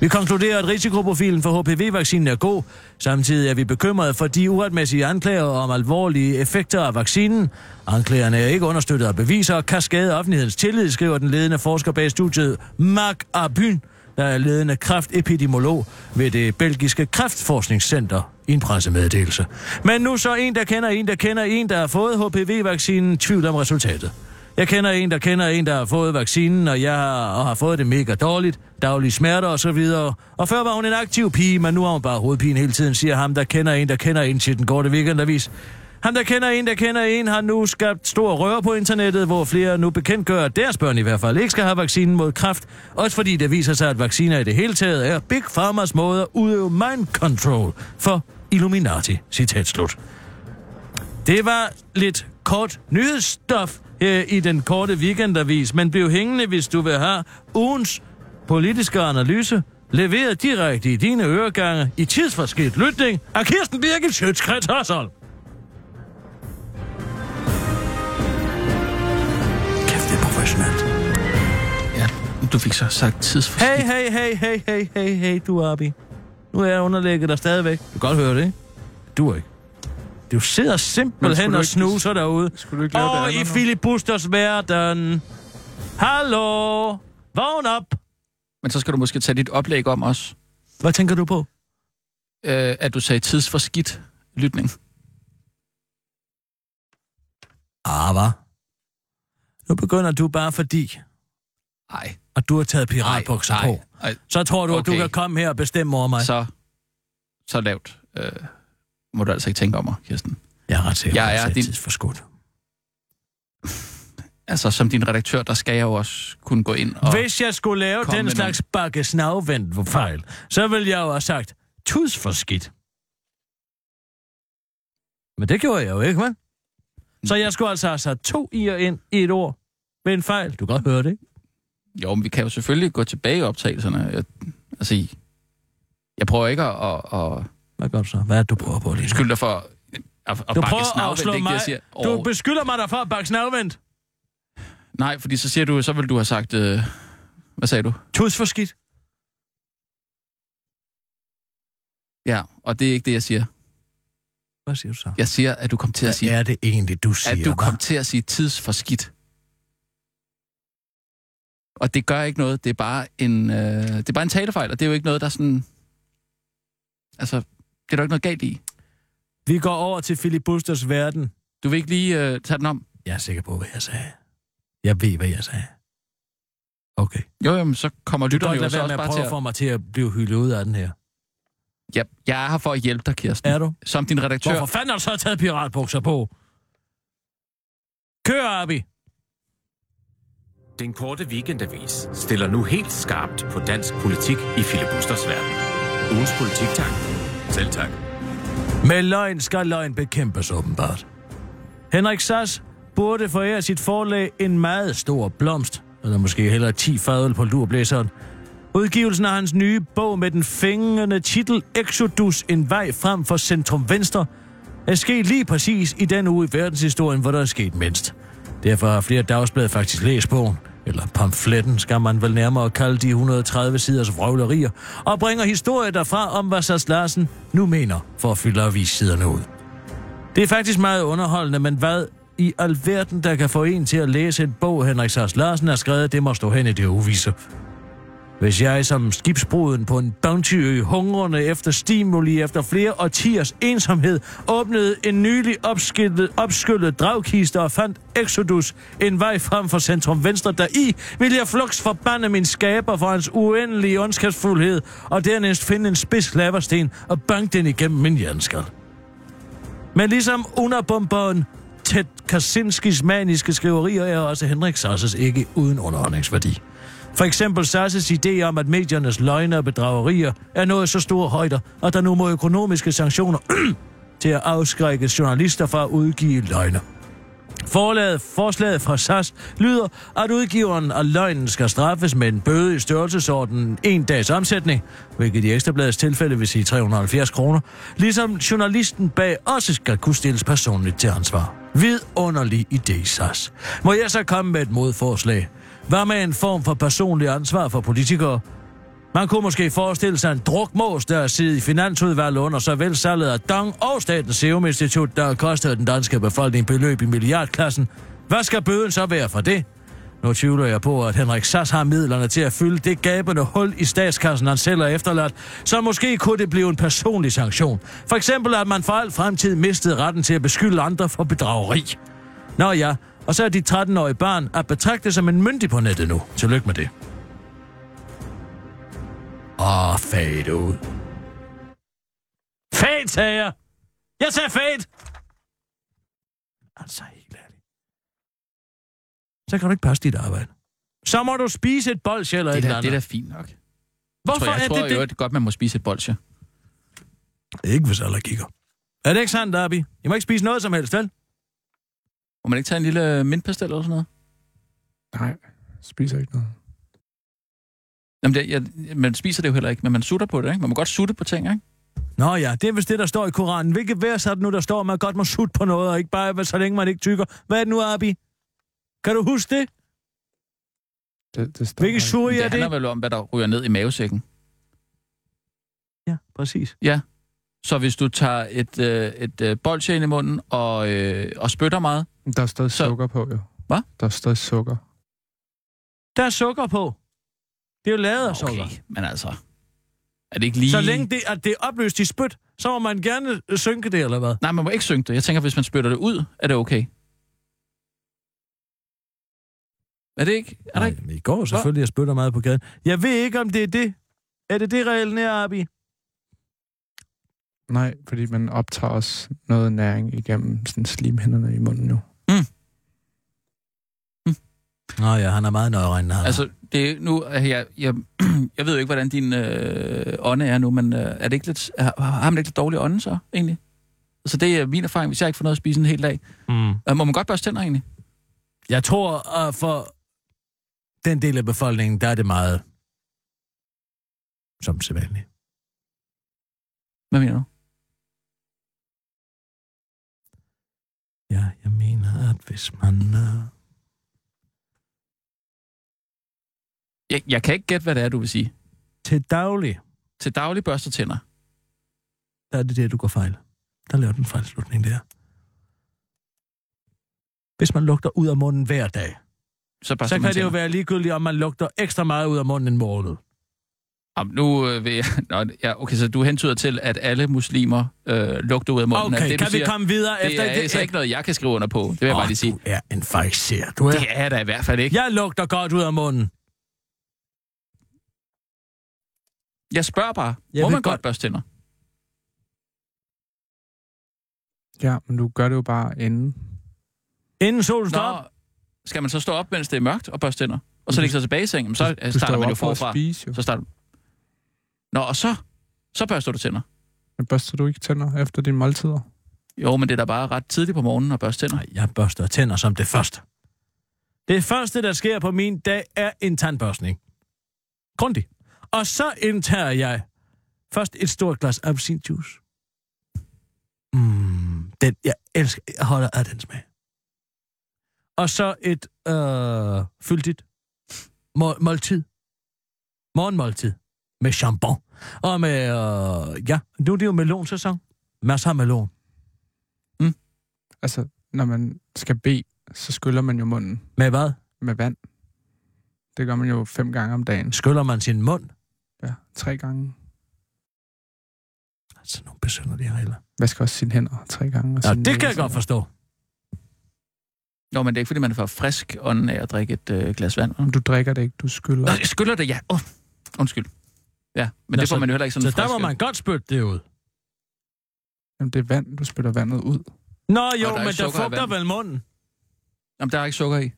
Vi konkluderer, at risikoprofilen for HPV-vaccinen er god. Samtidig er vi bekymrede for de uretmæssige anklager om alvorlige effekter af vaccinen. Anklagerne er ikke understøttet af beviser og kan skade offentlighedens tillid, skriver den ledende forsker bag studiet Mark Arbyn, der er ledende kræftepidemiolog ved det belgiske kræftforskningscenter i en pressemeddelelse. Men nu så en, der kender en, der kender en, der har fået HPV-vaccinen, tvivl om resultatet. Jeg kender en, der kender en, der har fået vaccinen, og jeg har, og har fået det mega dårligt, daglige smerter og så videre. Og før var hun en aktiv pige, men nu har hun bare hovedpine hele tiden, siger ham, der kender en, der kender en til den korte weekendavis. Han, der kender en, der kender en, har nu skabt stor røre på internettet, hvor flere nu bekendtgør, at deres børn i hvert fald ikke skal have vaccinen mod kræft. Også fordi det viser sig, at vacciner i det hele taget er Big Pharmas måde at udøve mind control for Illuminati. Citat slut. Det var lidt kort nyhedsstof her i den korte weekendavis, men bliv hængende, hvis du vil have ugens politiske analyse leveret direkte i dine øregange i tidsforsket lytning af Kirsten Birgit Sjøtskrets Hørsholm. Kæft, det er professionelt. Ja, du fik så sagt tidsforskidt. Hey, hey, hey, hey, hey, hey, hey, du Abi. Nu er jeg underlægget der stadigvæk. Du kan godt høre det, ikke? Du ikke. Du sidder simpelthen og ikke- snuser derude. Skulle du ikke lave det Og andet i filibusters verden. Hallo? Vågn op. Men så skal du måske tage dit oplæg om os, Hvad tænker du på? øh, at du sagde tidsforskidt lytning. Ah, hvad? Nu begynder du bare fordi, Nej. at du har taget piratbukser Ej, på. ej. Så tror du, at du Okay. kan komme her og bestemme over mig. Så, så lavt øh, må du altså ikke tænke om mig, Kirsten. Jeg er ret sikker, Jeg er din- forskudt. Altså, som din redaktør, der skal jeg jo også kunne gå ind og... Hvis jeg skulle lave den med slags bakke snavvendt fejl, så ville jeg jo have sagt, tus for skidt. Men det gjorde jeg jo ikke, hva'? Så jeg skulle altså have sat to i'er ind i et ord ved en fejl. Du kan godt høre det, ikke? Jo, men vi kan jo selvfølgelig gå tilbage i optagelserne. Jeg, altså, jeg prøver ikke at, at, at Hvad gør du så? Hvad er det, du prøver på lige nu? skylde dig for at, at Du bakke snavvendt, ikke det, mig. jeg siger. Du Åh, beskylder mig dig for at bakke snavvendt. Nej, fordi så siger du, så vil du have sagt... Øh, hvad sagde du? Tus for skidt. Ja, og det er ikke det, jeg siger. Hvad siger du så? Jeg siger, at du kom til at sige... Hvad er det egentlig, du siger? at du hva'? kom til at sige tidsforskidt. Og det gør ikke noget. Det er bare en, øh, det er bare en talefejl, og det er jo ikke noget, der sådan... Altså, det er der ikke noget galt i. Vi går over til Philip Busters verden. Du vil ikke lige øh, tage den om? Jeg er sikker på, hvad jeg sagde. Jeg ved, hvad jeg sagde. Okay. Jo, jamen, så kommer Du lytterne jo så være også bare til at at... få mig til at blive hyldet ud af den her. Ja, jeg er her for at hjælpe dig, Kirsten. Er du? Som din redaktør. Hvorfor fanden har du så taget piratbukser på? Kør, Abi. Den korte weekendavis stiller nu helt skarpt på dansk politik i filibusters verden. Ugens politik, tak. Selv tak. Med løgn skal løgn bekæmpes åbenbart. Henrik Sass burde forære sit forlag en meget stor blomst, eller måske hellere 10 fadøl på lurblæseren. Udgivelsen af hans nye bog med den fængende titel Exodus, en vej frem for centrum venstre, er sket lige præcis i den uge i verdenshistorien, hvor der er sket mindst. Derfor har flere dagsblad faktisk læst bogen, eller pamfletten skal man vel nærmere kalde de 130 siders vrøvlerier, og bringer historier derfra om, hvad Sass Larsen nu mener, for at fylde avissiderne ud. Det er faktisk meget underholdende, men hvad i alverden, der kan få en til at læse et bog, Henrik Sass Larsen har skrevet, det må stå hen i det uvisse. Hvis jeg som skibsbruden på en bountyø hungrende efter stimuli efter flere årtiers ensomhed åbnede en nylig opskyllet, opskyllet dragkiste og fandt Exodus en vej frem for centrum venstre, der i vil jeg flux forbande min skaber for hans uendelige ondskabsfuldhed og dernæst finde en spids laversten og banke den igennem min jernskal. Men ligesom underbomberen Ted Kaczynskis maniske skriverier er også Henrik Sasses ikke uden underholdningsværdi. For eksempel Sasses idé om, at mediernes løgne og bedragerier er nået så store højder, at der nu må økonomiske sanktioner til at afskrække journalister fra at udgive løgne. Forlaget, forslaget fra SAS lyder, at udgiveren af løgnen skal straffes med en bøde i størrelsesordenen en dags omsætning, hvilket i Ekstrabladets tilfælde vil sige 370 kroner, ligesom journalisten bag også skal kunne stilles personligt til ansvar. Vidunderlig idé, SAS. Må jeg så komme med et modforslag? Hvad med en form for personlig ansvar for politikere? Man kunne måske forestille sig en drukmås, der sidder i finansudvalget under såvel salget af Dong og Statens Serum Institut, der har kostet den danske befolkning beløb i milliardklassen. Hvad skal bøden så være for det? Nu tvivler jeg på, at Henrik Sass har midlerne til at fylde det gabende hul i statskassen, han selv har efterladt, så måske kunne det blive en personlig sanktion. For eksempel, at man for al fremtid mistede retten til at beskylde andre for bedrageri. Nå ja, og så er dit 13-årige barn at betragte som en myndig på nettet nu. Tillykke med det. Åh, fade ud. Fade, sagde jeg! Jeg sagde fade! Altså, helt ærligt. Så kan du ikke passe dit arbejde. Så må du spise et bolsje eller Det et er, eller da, det er andet. da fint nok. Hvorfor tror, jeg, er tror, det det, det? det? er godt, man må spise et bolsje. Ikke hvis alle kigger. Er det ikke sandt, Darby? I må ikke spise noget som helst, vel? Må man ikke tage en lille mintpastel eller sådan noget? Nej, spiser ikke noget. Jamen, det, jeg, man spiser det jo heller ikke, men man sutter på det, ikke? Man må godt sutte på ting, ikke? Nå ja, det er vist det, der står i Koranen. Hvilket vers er det nu, der står, at man godt må sutte på noget, og ikke bare, så længe man ikke tykker? Hvad er det nu, Abi? Kan du huske det? Det, det står suri det er handler det? vel om, hvad der ryger ned i mavesækken. Ja, præcis. Så hvis du tager et, øh, et øh, bolsje ind i munden og, øh, og spytter meget, Der er stadig Så- sukker på, jo. Hvad? Der er stadig sukker. Der er sukker på. Det er jo lavet af sukker. okay, men altså... Er det ikke lige... Så længe det, at det er opløst i spyt, så må man gerne synke det, eller hvad? Nej, man må ikke synge det. Jeg tænker, hvis man spytter det ud, er det okay. Er det ikke? Er der Nej, ikke? men I går selvfølgelig og spytter meget på gaden. Jeg ved ikke, om det er det. Er det det, reglen er, Abi? Nej, fordi man optager også noget næring igennem sådan slimhænderne i munden jo. Nå ja, han er meget nøjeregnende. her. Altså, det er nu, øh, jeg, jeg, jeg ved jo ikke, hvordan din øh, ånde er nu, men øh, er det ikke lidt, har, har man ikke lidt dårlig ånde så, egentlig? Altså, det er min erfaring, hvis jeg ikke får noget at spise en hel dag. mm. Øh, må man godt børste tænder, egentlig? Jeg tror, at for den del af befolkningen, der er det meget som sædvanligt. Hvad mener du? Ja, jeg mener, at hvis man... Uh... Jeg, jeg kan ikke gætte, hvad det er, du vil sige. Til daglig, Til daglig børste tænder. der er det det, du går fejl. Der laver den fejlslutning der. Hvis man lugter ud af munden hver dag, Så, børster så kan det jo være ligegyldigt, om man lugter ekstra meget ud af munden en måned. Jamen, nu øh, vil jeg... Nå, ja, okay, så du hentyder til, at alle muslimer øh, lugter ud af munden. Okay, det, kan du vi komme videre det efter er det? altså ikke noget, jeg kan skrive under på. Det vil jeg Åh, bare lige sige. Du er en fejser. Du er... Det er jeg da i hvert fald ikke. Jeg lugter godt ud af munden. Jeg spørger bare, Jeg må man godt godt- børste tænder? Ja, men du gør det jo bare inden. Inden solen står op. skal man så stå op, mens det er mørkt og børste tænder? Og så lægge sig tilbage i sengen? Så øh, du starter står man jo forfra. spise jo. Så starter Nå, og så, så børster du tænder. Men børster du ikke tænder efter dine måltider? Jo, men det er da bare ret tidligt på morgenen at børste tænder. Nej, jeg børster tænder som det første. Det første, der sker på min dag, er en tandbørstning. Grundig. Og så indtager jeg først et stort glas appelsinjuice. Mm, den, jeg elsker, jeg holder af den smag. Og så et øh, fyldigt må, måltid. Morgenmåltid. Med jambon. Og med, øh, ja, nu er det jo melonsæson. Masser af melon. Altså, når man skal bede, så skyller man jo munden Med hvad? med vand. Det gør man jo fem gange om dagen. Skyller man sin mund? Ja, tre gange. Altså, nogle besynderlige regler. Vasker også sine hænder tre gange. Og Ja, det kan jeg godt forstå. Nå, men det er ikke, fordi man får frisk ånden af at drikke et øh, glas vand. vel? Men Du drikker det ikke, du skyller. Nå, jeg skyller det, ja. Oh, undskyld. Ja, men Nå, det får så- man jo heller ikke sådan Så der må man godt spytte det ud. Jamen, det er vand, du spytter vandet ud. Nå der jo, er men ikke der fugter vel munden. Jamen, der er ikke sukker i.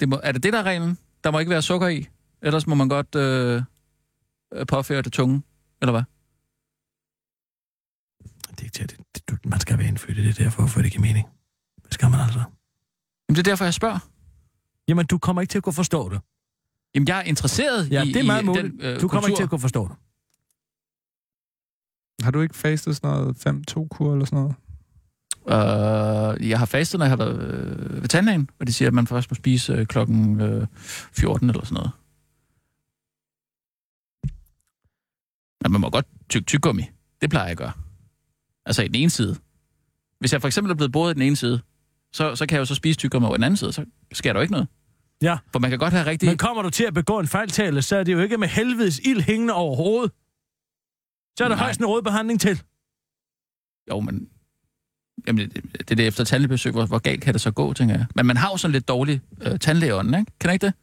Det må, er det det, der er reglen? Der må ikke være sukker i. Ellers må man godt øh, øh, påføre det tunge. Eller hvad? Det er ikke til, det, det, du- man skal være indfødt i det derfor, for det giver mening. Det skal man altså. Jamen, det er derfor, jeg spørger. Jamen, du kommer ikke til at kunne forstå det. Jamen, jeg er interesseret Ja, i, det er meget i muligt. den øh, Du kommer ikke til at kunne forstå det. Har du ikke fastet sådan noget 5-2-kur eller sådan noget? Uh, jeg har fastet, når jeg har været øh, ved tandlægen, og de siger, at man først må spise øh, klokken øh, 14 eller sådan noget. Men man må godt tykke tyggegummi. Det plejer jeg at gøre. Altså i den ene side. Hvis jeg for eksempel er blevet boet i den ene side, så, så kan jeg jo så spise tyggegummi over den anden side, så sker der jo ikke noget. Ja. For man kan godt have rigtig... Men kommer du til at begå en fejltale, så er det jo ikke med helvedes ild hængende over hovedet. Så er der Nej. højst en rådbehandling til. Jo, men... Jamen, det, det er det efter tandlægebesøg, hvor, hvor galt kan det så gå, tænker jeg. Men man har jo sådan lidt dårlig øh, tandlægeånd, ikke? Kan ikke det?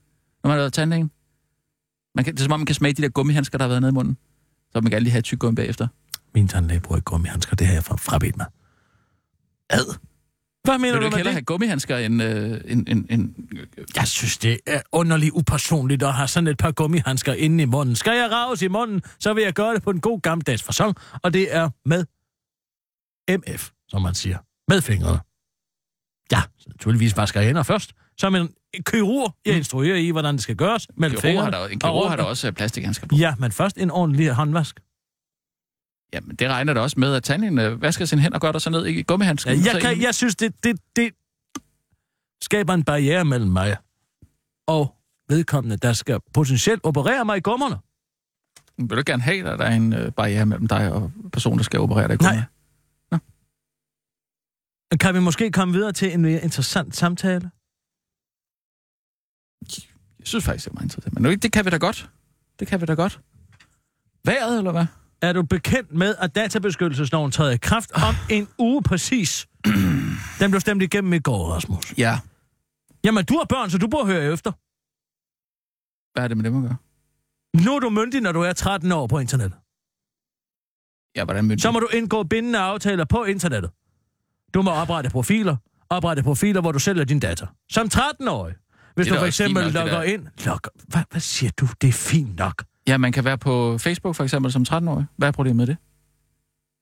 Når man har været tandlægen? Man kan, det er som om, man kan smage de der gummihandsker, der har været nede i munden. Så man kan lige have tyk gummi bagefter. Min tandlæge bruger ikke gummihandsker, det har jeg fra, frabedt mig. Ad. Hvad mener Vil du du hellere det? have gummihandsker end... Øh, en, en, en, Jeg synes, det er underligt upersonligt at have sådan et par gummihandsker inde i munden. Skal jeg raves i munden, så vil jeg gøre det på en god gammeldags fasong, og det er med MF, som man siger. Med fingrene. Ja, så naturligvis vasker jeg hænder først. Som en kirurg, jeg instruerer i, hvordan det skal gøres. Mellem kirurg har der, en kirurg har der også øh, plastikhandsker på. Ja, men først en ordentlig håndvask. Jamen, det regner da også med, at tandlægen øh, vasker sin hænder og gør der så ned i gummihandsker. Ja, jeg, kan, jeg synes, det, det, det skaber en barriere mellem mig og vedkommende, der skal potentielt operere mig i gummerne. Vil du gerne have, at der er en øh, barriere mellem dig og personen, der skal operere dig i Nej. gummi? Kan vi måske komme videre til en mere interessant samtale? Jeg synes faktisk, det er meget interessant. Men nu, det kan vi da godt. Det kan vi da godt. Vejret, eller hvad? Er du bekendt med, at databeskyttelsesloven træder i kraft om en uge præcis? Den blev stemt igennem i går, Rasmus. Ja. Jamen, du har børn, så du burde høre efter. Hvad er det med dem at gøre? Nu er du myndig, når du er 13 år på internettet. Ja, hvordan myndig? Så må du indgå bindende aftaler på internettet. Du må oprette profiler. Oprette profiler, hvor du sælger din data. Som 13-årig. Hvis du for eksempel nok, logger ind... Logger, hvad, hvad siger du? Det er fint nok. Ja, man kan være på Facebook for eksempel som 13-årig. Hvad er problemet med det?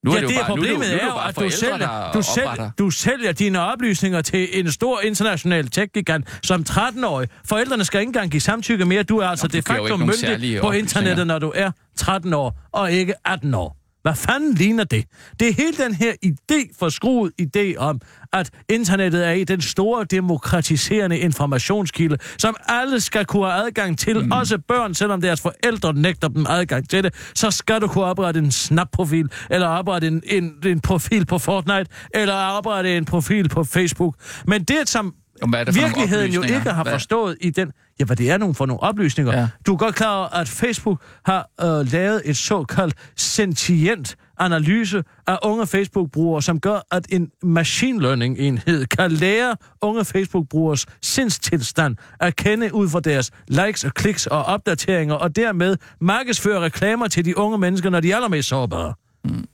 Nu ja, jo det, er bare, problemet nu, nu er jo at du sælger, du, sælger, du sælger dine oplysninger til en stor international tech-gigant som 13-årig. Forældrene skal ikke engang give samtykke mere. Du er altså du de facto myndig på internettet, når du er 13 år og ikke 18 år. Hvad fanden ligner det? Det er hele den her idé, forskruet idé om, at internettet er i den store demokratiserende informationskilde, som alle skal kunne have adgang til, mm. også børn, selvom deres forældre nægter dem adgang til det, så skal du kunne oprette en Snap-profil, eller oprette en, en, en profil på Fortnite, eller oprette en profil på Facebook. Men det, som Jamen, hvad er det virkeligheden jo ikke har Hvad- forstået i den... Ja, hvad det er nogle for nogle oplysninger. Ja. Du er godt klar over, at Facebook har øh, lavet et såkaldt sentient analyse af unge Facebook-brugere, som gør, at en machine learning-enhed kan lære unge Facebook-brugers sindstilstand at kende ud fra deres likes og kliks og opdateringer, og dermed markedsføre reklamer til de unge mennesker, når de er allermest sårbare. Mm.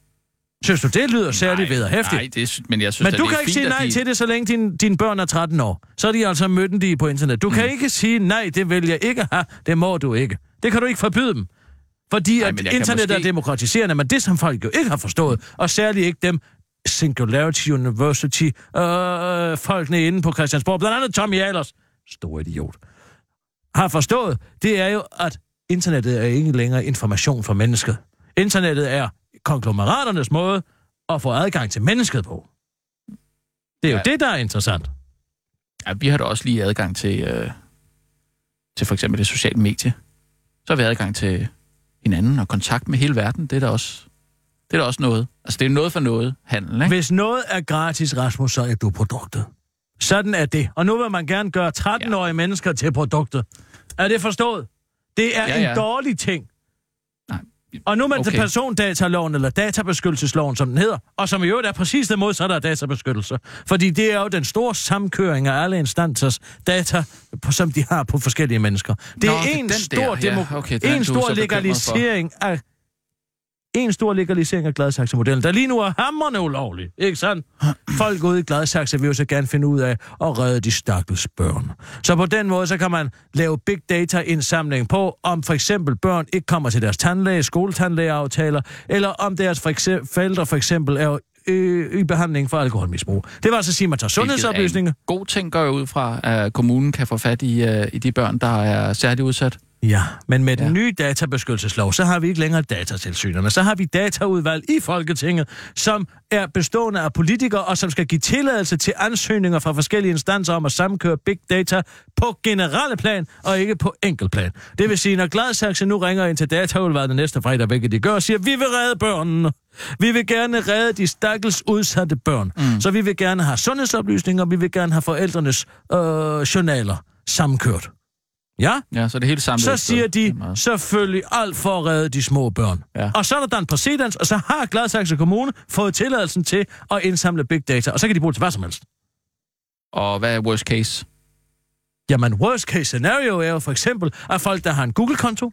Synes du, det lyder særligt vederhæftigt? Nej, det, men jeg synes, Men du det kan ikke fint, sige nej de... til det, så længe din, dine børn er 13 år. Så er de altså mødte på internet. Du mm. kan ikke sige, nej, det vil jeg ikke have, det må du ikke. Det kan du ikke forbyde dem. Fordi Nej, at internet måske- er demokratiserende, men det som folk jo ikke har forstået, og særligt ikke dem, Singularity University, øh, folkene inde på Christiansborg, blandt andet Tommy Ahlers, stor idiot, har forstået, det er jo, at internettet er ikke længere information for mennesket. Internettet er konglomeraternes måde at få adgang til mennesket på. Det er jo Ja. det, der er interessant. Ja, vi har da også lige adgang til, øh, til for eksempel det sociale medie. Så har vi adgang til hinanden og kontakt med hele verden. Det er da også, det er da også noget. Altså, det er noget for noget handel, ikke? Hvis noget er gratis, Rasmus, så er du produktet. Sådan er det. Og nu vil man gerne gøre 13-årige ja. mennesker til produktet. Er det forstået? Det er Ja, ja, ja. ja. en dårlig ting. Og nu er man okay. til persondataloven, eller databeskyttelsesloven, som den hedder, og som i øvrigt er præcis det modsatte af databeskyttelse. Fordi det er jo den store samkøring af alle instansers data, som de har på forskellige mennesker. Det Nå, er det en den stor, der. Ja, okay, en stor legalisering af en stor legalisering af Gladsaxe-modellen, der lige nu er hammerne ulovlig. Ikke sandt? Folk ude i Gladsaxe vil jo så gerne finde ud af at redde de stakkels børn. Så på den måde, så kan man lave big data-indsamling på, om for eksempel børn ikke kommer til deres tandlæge, skoletandlægeaftaler, eller om deres for eksempel, forældre for eksempel er øh, i behandling for alkoholmisbrug. Det var altså at sige, at man tager sundhedsoplysninger. Er God ting går jeg ud fra, at kommunen kan få fat i, uh, i de børn, der er særligt udsat. Ja, men med den Ja. nye databeskyttelseslov, så har vi ikke længere datatilsynerne. Så har vi dataudvalg i Folketinget, som er bestående af politikere, og som skal give tilladelse til ansøgninger fra forskellige instanser om at samkøre big data på generelle plan, og ikke på enkeltplan. Det vil sige, når Gladsaxe nu ringer ind til dataudvalget næste fredag, hvilket de gør, og siger, vi vil redde børnene. Vi vil gerne redde de stakkels udsatte børn. Mm. Så vi vil gerne have sundhedsoplysninger, vi vil gerne have forældrenes øh, journaler samkørt. Ja? Ja, så er det hele samlet. Så siger er de selvfølgelig alt for at redde de små børn. Ja. Og så er der dan præcedens, og så har Gladsaxe Kommune fået tilladelsen til at indsamle big data, og så kan de bruge det til hvad som helst. Og hvad er worst case? Jamen, worst case scenario er jo for eksempel, at folk, der har en Google-konto,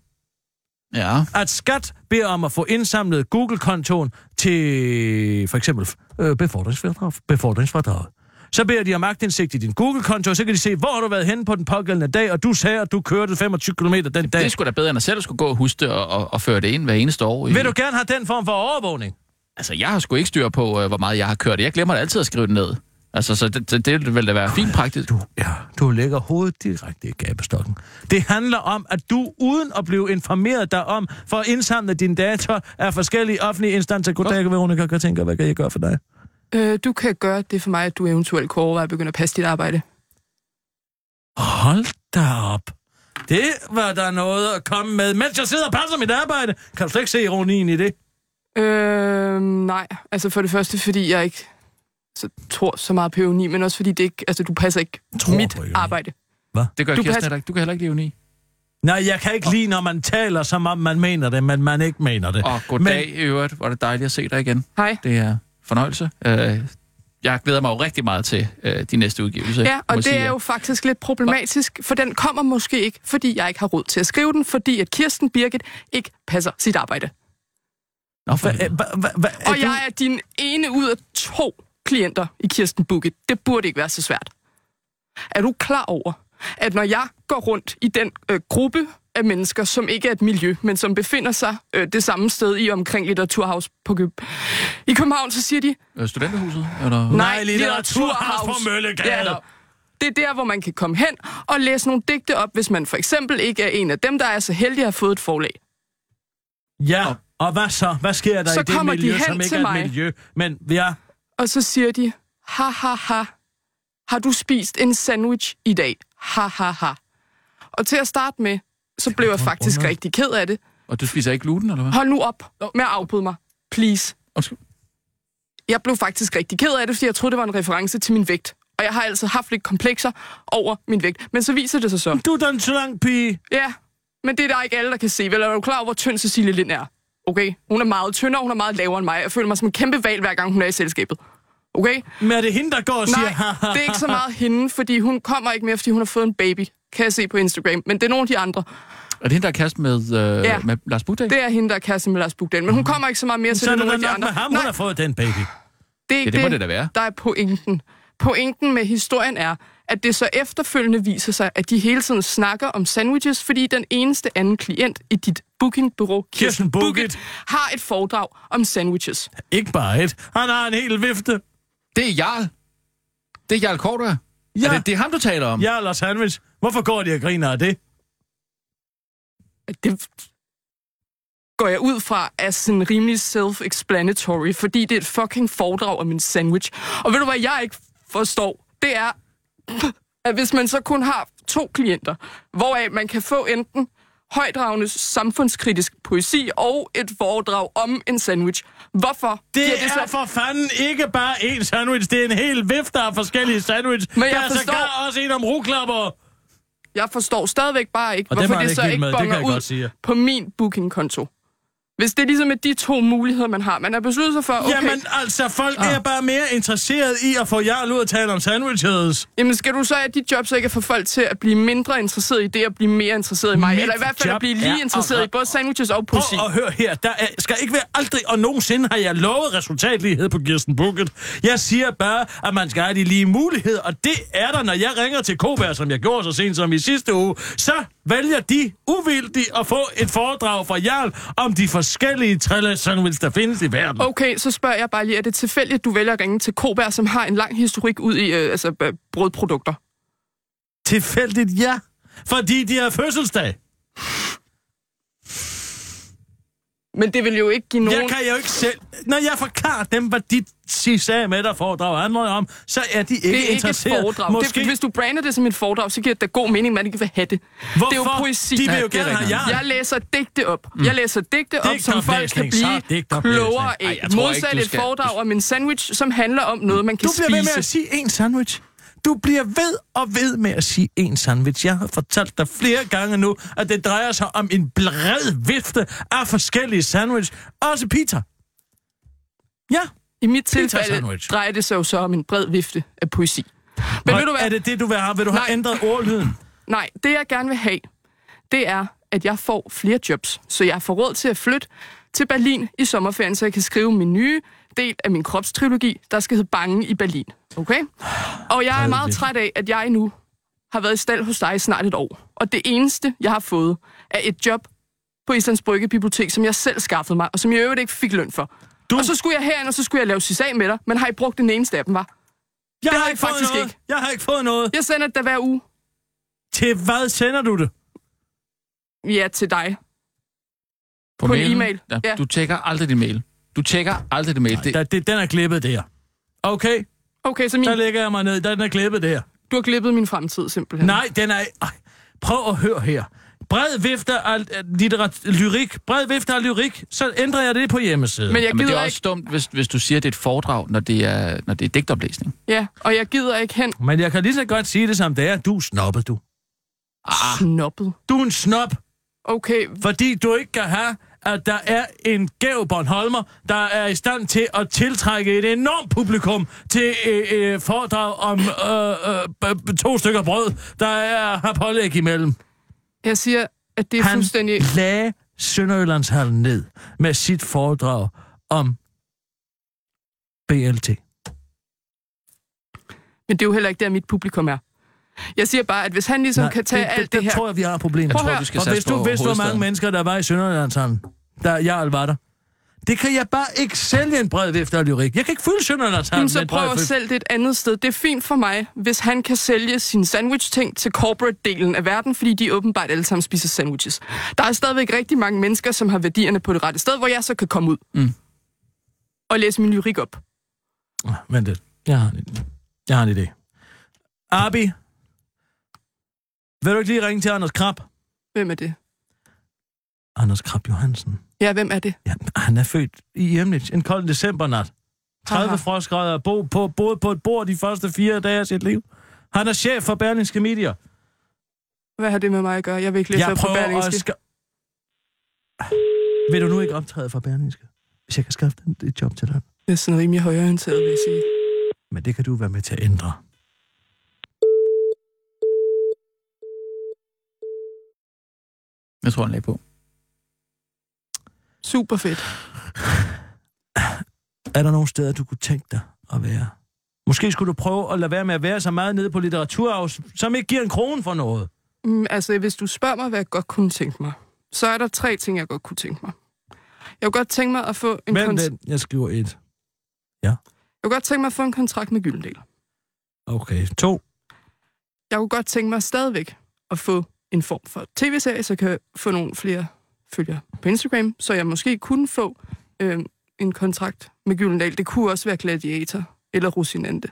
Ja. at skat beder om at få indsamlet Google-kontoen til for eksempel øh, befordringsfradrag, befordringsfradraget. Så beder de om agtindsigt i din Google-konto, og så kan de se, hvor har du været henne på den pågældende dag, og du sagde, at du kørte 25 km den dag. Det sgu da bedre, end at selv skulle gå og huske det og, og, og føre det ind hver eneste år. Vil du gerne have den form for overvågning? Altså, jeg har sgu ikke styr på, øh, hvor meget jeg har kørt. Jeg glemmer altid at skrive det ned. Altså, så det, det, det vil da være fint praktisk. Du, ja, du lægger hovedet direkte i gabestokken. Det handler om, at du uden at blive informeret derom, for at indsamle dine data af forskellige offentlige instanser. Goddag, Veronica, kan tænke, hvad kan jeg gøre for dig? Øh, du kan gøre det for mig, at du eventuelt kunne overveje at begynde at passe dit arbejde. Hold da op. Det var der noget at komme med, mens jeg sidder og passer mit arbejde. Kan du slet ikke se ironien i det? Øh, nej, altså for det første, fordi jeg ikke så, tror så meget på euni, men også fordi det ikke, altså, du passer ikke Tror mit på ironi. Det arbejde. gør Du Kirsten passer- heller ikke. Du kan heller ikke lide uni. Nej, jeg kan ikke lide, når man taler, som om man mener det, men man ikke mener det. Og goddag i øvrigt. Er det dejligt at se dig igen. Hej. Det er fornøjelse. Øh, jeg glæder mig jo rigtig meget til øh, de næste udgivelser. Ja, og det sige, er jo faktisk lidt problematisk, for den kommer måske ikke, fordi jeg ikke har råd til at skrive den, fordi at Kirsten Birgit ikke passer sit arbejde. Nå, for Hva, hva, hva, hva, Og du- jeg er din ene ud af to klienter i Kirsten Bukket. Det burde ikke være så svært. Er du klar over, at når jeg går rundt i den øh, gruppe af mennesker, som ikke er et miljø, men som befinder sig øh, det samme sted i omkring Litteraturhaus på Køb. I København, så siger de, Øh, Studenterhuset? Eller? Nej, Litteraturhaus på Møllegade. Ja, det er der, hvor man kan komme hen og læse nogle digte op, hvis man for eksempel ikke er en af dem, der er så heldig at have fået et forlag. Ja, og hvad så? Hvad sker der Så i det kommer de miljø, hen som ikke til er et mig. miljø? Men ja, Og så siger de, ha ha ha, har du spist en sandwich i dag? Ha ha ha. Og til at starte med, så blev jeg faktisk under. rigtig ked af det. Og du spiser ikke gluten, eller hvad? Hold nu op med at afbryde mig. Please. Undskyld. Jeg blev faktisk rigtig ked af det, fordi jeg troede, det var en reference til min vægt. Og jeg har altid haft lidt komplekser over min vægt. Men så viser det sig så. du er den slank pige. Ja, men det er der ikke alle, der kan se. Vel, er du klar over, hvor tynd Cecilie Lind er? Okay? Hun er meget tyndere, hun er meget lavere end mig. Jeg føler mig som en kæmpe valg, hver gang hun er i selskabet. Okay? Men er det hende, der går og siger... Nej, det er ikke så meget hende, fordi hun kommer ikke mere, fordi hun har fået en baby. Kan jeg se på Instagram. Men det er nogle af de andre. Er det hende, der er kæreste med, øh, Ja. med Lars Bugdal? Det er hende, der er kæreste med Lars Bugdal. Men hun kommer ikke så meget mere, Så er det er det nogle af de nok andre. med ham, Nej, hun har fået den baby. det er ikke Ja, det må det da være. Der er pointen. Pointen med historien er, at det så efterfølgende viser sig, at de hele tiden snakker om sandwiches, fordi den eneste anden klient i dit bookingbureau, Kirsten Bukit. har et foredrag om sandwiches. Ikke bare et. Han har en hel vifte. Det er Jarl. Det er Jarl Kortua. Ja. Er det, det er ham, du taler om? Ja, eller sandwich. Hvorfor går de og griner af det? Det går jeg ud fra er sådan rimelig self-explanatory, fordi det er et fucking foredrag om en sandwich. Og ved du hvad jeg ikke forstår? Det er, at hvis man så kun har to klienter, hvoraf man kan få enten højdragende samfundskritisk poesi og et foredrag om en sandwich. Hvorfor? Det, det så- er for fanden ikke bare en sandwich. Det er en hel vifte af forskellige sandwich. Men jeg der er forstår- sågar også en om ruklapper. Jeg forstår stadigvæk bare ikke, Og hvorfor det ikke så ikke det kan bonger ud sige. på min bookingkonto. Hvis det ligesom er de to muligheder, man har. Man er besluttet sig for, okay, Jamen altså, folk er bare mere interesseret i at få Jarl ud og tale om sandwiches. Jamen skal du så have dit job så ikke at få folk til at blive mindre interesseret i det, og blive mere interesseret i mig? Mit Eller i hvert fald at blive lige er interesseret at- i både sandwiches og poesi. Prøv at høre her. Der er, skal ikke være aldrig og nogensinde har jeg lovet resultatlighed på Kirsten Bukket. Jeg siger bare, at man skal have de lige muligheder, og det er der, når jeg ringer til Koberg, som jeg gjorde så sent som i sidste uge. Så vælger de uvildigt at få et foredrag fra Jarl om de forskellige trille sandwich, der findes i verden. Okay, så spørger jeg bare lige, er det tilfældigt, at du vælger at ringe til Koberg, som har en lang historik ud i øh, altså, øh, brødprodukter? Tilfældigt, ja. Fordi de har fødselsdag. Men det vil jo ikke give nogen... Jeg kan jo ikke selv... Når jeg forklarer dem, hvad dit sag med der foredrag handler om, så er de ikke det er ikke et interesseret. foredrag. Måske... Det, hvis du brander det som et foredrag, så giver det da god mening, at man ikke vil have det. Hvorfor? Det er jo poesi. De vil jo er gerne have. Jarl. Jeg læser digte op. Mm. Jeg læser digte op, som folk kan blive klogere af. jeg Modsat et foredrag om en sandwich, som handler om noget, man kan Du bliver ved med spise. at sige en sandwich. Du bliver ved og ved med at sige en sandwich. Jeg har fortalt dig flere gange nu, at det drejer sig om en bred vifte af forskellige sandwich. Også pizza. Ja. I mit tilfælde drejer det sig jo så om en bred vifte af poesi. Men ved du hvad? Er det det, du vil have? Vil du have Nej. ændret ordlyden? Nej, det jeg gerne vil have, det er, at jeg får flere jobs, så jeg får råd til at flytte til Berlin i sommerferien, så jeg kan skrive min nye del af min kropstrilogi, der skal hedde Bange i Berlin. Okay? Og jeg er meget træt af, at jeg nu har været i stald hos dig i snart et år. Og det eneste, jeg har fået, er et job på Islands Brygge Bibliotek, som jeg selv skaffede mig, og som jeg i øvrigt ikke fik løn for. Du... Og så skulle jeg herind, og så skulle jeg lave sag med dig, men har I brugt den eneste af dem, var? Jeg Det har har ikke fået faktisk noget. ikke. Jeg har ikke fået noget. Jeg sender det hver uge. Til hvad sender du det? Ja, til dig. På, På en mailen? e-mail. Ja, Ja. Du tjekker aldrig din mail. Du tjekker aldrig din mail. Det, Der, det, den er klippet der. Okay, Okay, så min, der lægger jeg mig ned. Den er klippet der. du har klippet min fremtid, simpelthen. Nej, den er... Ej, prøv at høre her. Bred vifte af litterat, lyrik, bred vifte af lyrik, så ændrer jeg det på hjemmesiden. Men jeg men det gider er ikke... også dumt, hvis, hvis du siger, at det er et foredrag, når det er, når det er digtoplæsning. Ja, og jeg gider ikke hen Men jeg kan lige så godt sige det som det er. Du er snobbet, du. Ah, snobbet. Du er en snob, Okay, fordi du ikke kan have, at der er en gæv Bornholmer, der er i stand til at tiltrække et enormt publikum til øh, øh, foredrag om øh, øh, to stykker brød, der er har pålæg imellem. Jeg siger, at det er Han fuldstændig... lagde Sønderjyllandshallen ned med sit foredrag om BLT. Men det er jo heller ikke der, mit publikum er. Jeg siger bare, at hvis han ligesom Nej, kan tage det, alt det, det, det her... tror jeg, vi har et problem. At tror, vi skal Og hvis du vidste, hvor mange mennesker, der var i Sønderjyllandshallen, der jeg var der, det kan jeg bare ikke sælge en bred vifte af lyrik. Jeg kan ikke fylde med så bred prøv at sælge det et andet sted. Det er fint for mig, hvis han kan sælge sin sandwich-ting til corporate-delen af verden, fordi de åbenbart alle sammen spiser sandwiches. Der er stadigvæk rigtig mange mennesker, som har værdierne på det rette sted, hvor jeg så kan komme ud Mm. og læse min lyrik op. Ah, Vent lidt. Jeg har en, jeg har en idé. Abi, vil du ikke lige ringe til Anders Krab? Hvem er det? Anders Krab Johansen. Ja, hvem er det? Ja, han er født i Hjemnitz en kold decembernat. 30 Haha. frostgrader bo på, boet på et bord de første fire dage af sit liv. Han er chef for Berlingske Media. Hvad har det med mig at gøre? Jeg vil ikke læse Jeg op på Berlingske. at... Ska... Vil du nu ikke optræde for Berlingske? Hvis jeg kan skaffe et job til dig. Det er sådan rimelig højorienteret, vil jeg sige. Men det kan du være med til at ændre. Jeg tror, han lagde på. Super fedt. Er der nogle steder, du kunne tænke dig at være? Måske skulle du prøve at lade være med at være så meget nede på litteraturhaus, som ikke giver en krone for noget. Mm, altså, hvis du spørger mig, hvad jeg godt kunne tænke mig, så er der tre ting, jeg godt kunne tænke mig. Jeg kunne godt tænke mig at få en, Men kont- den, jeg skriver et. jeg kunne godt tænke mig at få en kontrakt med Gyldendal. Okay, to. Jeg kunne godt tænke mig stadigvæk at få en form for tv-serie, så jeg kan få nogle flere følgere på Instagram, så jeg måske kunne få øh, en kontrakt med Gyldendal. Det kunne også være Gladiator eller Rosinante.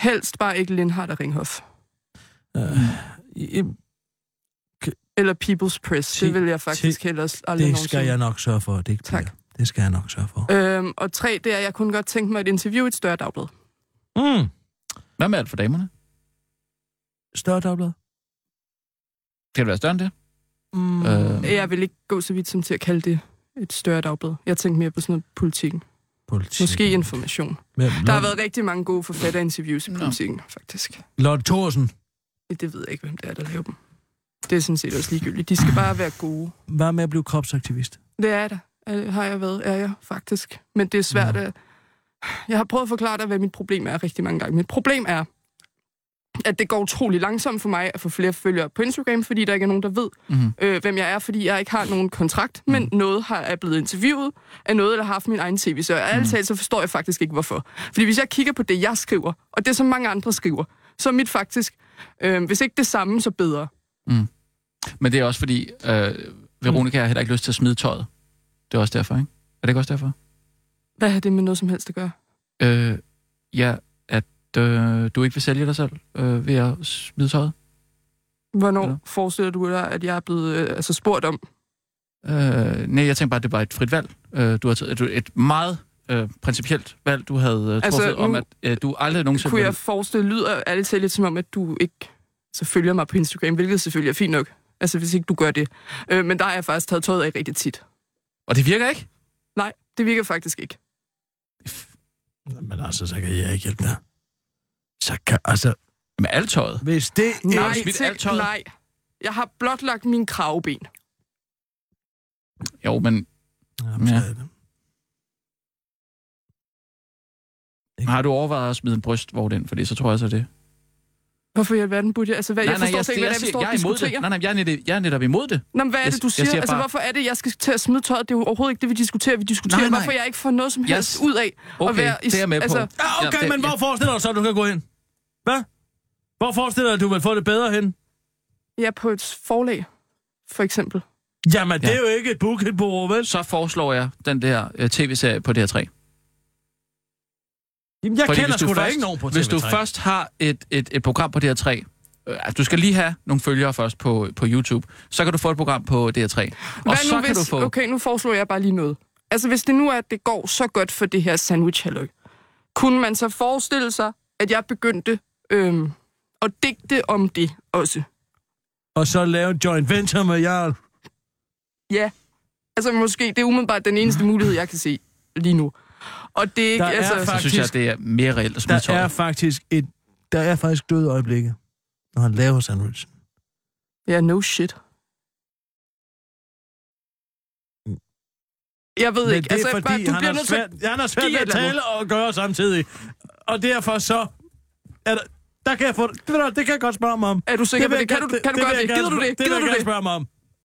Helst bare ikke Lindhardt og Ringhof. Uh, i, Eller People's Press. Ti- det vil jeg faktisk ti- ellers aldrig det nogensinde. skal jeg nok sørge for. Det, Tak. bliver. det skal jeg nok sørge for. Øhm, og tre, det er, at jeg kunne godt tænke mig et interview i et større dagblad. Mm. Hvad med alt for damerne? Større dagblad? Kan det være større end det? Mm. Øh, Jeg vil ikke gå så vidt som til at kalde det et større dagblad. Jeg tænker mere på sådan noget politikken. Politik. Måske information. Men, Der har været rigtig mange gode forfatterinterviews i Nå. politikken, faktisk. Lotte Thorsen. Det ved jeg ikke, hvem det er, der laver dem. Det er sådan set også ligegyldigt. De skal bare være gode. Hvad med at blive kropsaktivist? Det er det. Øh, Har jeg været, er jeg faktisk. Men det er svært at... Jeg har prøvet at forklare dig, hvad mit problem er rigtig mange gange. Mit problem er, at det går utrolig langsomt for mig at få flere følgere på Instagram, fordi der ikke er nogen, der ved, Mhm. øh, hvem jeg er, fordi jeg ikke har nogen kontrakt, mm. men noget har er blevet interviewet af noget, eller har haft min egen tv. Så ærligt Mhm. talt, så forstår jeg faktisk ikke, hvorfor. Fordi hvis jeg kigger på det, jeg skriver, og det, som mange andre skriver, så er mit faktisk, øh, hvis ikke det samme, så bedre. Men det er også fordi, øh, Veronica har heller ikke lyst til at smide tøjet. Det er også derfor, ikke? Er det ikke også derfor? Hvad har det med noget som helst at gøre? Øh, ja, øh, du ikke vil sælge dig selv øh, ved at smide tøjet. Hvornår Eller? forestiller du dig, at jeg er blevet øh, altså spurgt om, Øh, nej, jeg tænkte bare, at det var et frit valg. Øh, du har taget et, et meget øh, principielt valg, du havde øh, Altså, truffet om, at øh, du aldrig nogensinde... kunne jeg forestille, lyder ærligt talt lidt som om, at du ikke så følger mig på Instagram, hvilket selvfølgelig er fint nok. Altså, hvis ikke du gør det. Øh, men der har jeg faktisk taget tøjet af rigtig tit. Og det virker ikke? Nej, det virker faktisk ikke. Men altså, så kan jeg ikke hjælpe dig. Så kan, altså, Med alt tøjet? hvis det Nej, smidt til, alt tøjet? nej. Jeg har blotlagt min kravben. Jo, men Jamen, Ja. er det. har du overvejet at smide en brystvogn ind? Fordi så tror jeg så det. Hvorfor i alverden burde jeg? Altså, hvad, jeg forstår jeg, slet ikke, hvad det er, vi siger- står og jeg er imod det. Nej, nej, jeg er, netop, jeg er netop imod det. Nå, men hvad er Jeg- det, du jeg siger? siger altså, bare- hvorfor er det, jeg skal til at smide tøjet? Det er jo overhovedet ikke det, vi diskuterer. Vi diskuterer, Nej, nej. hvorfor jeg ikke får noget som Yes. helst ud af Okay, at være... i- det er jeg med på. altså, Ja, okay, Ja, det- men hvor forestiller du så, at du kan gå ind? Hvad? Hvor forestiller du dig, at du vil få det bedre hen? Ja, på et forlag, for eksempel. Jamen, det Ja. er jo ikke et booketbureau, vel? Så foreslår jeg den der øh, tv-serie på DR3. Jamen, jeg Fordi kender hvis du sgu da først- ikke nogen på TV3. Hvis du først har et, et, et program på DR3, øh, du skal lige have nogle følgere først på, på YouTube, så kan du få et program på DR3. Og Hvad så nu kan hvis, du få... Okay, nu foreslår jeg bare lige noget. Altså, hvis det nu er, at det går så godt for det her sandwich halløj, kunne man så forestille sig, at jeg begyndte øhm, at digte om det også? Og så lave en joint venture med Jarl. Ja. Altså måske, det er umiddelbart den eneste mulighed, jeg kan se lige nu. Og det er ikke, Der er altså... faktisk- Så synes jeg, det er mere reelt at smide Der tøjet. er faktisk et... Der er faktisk døde øjeblikke, når han laver sandwichen. Ja, no shit. Jeg ved Men ikke, det er altså, fordi, bare, du han bliver har svært, han har svært ved at tale og gøre samtidig. Og derfor så... Er der, der kan jeg få... Det, det kan jeg godt spørge mig om. Er du sikker på det? Kan du- kan du vil gøre det? Gider du det? Det vil jeg gerne det? spørge mig om.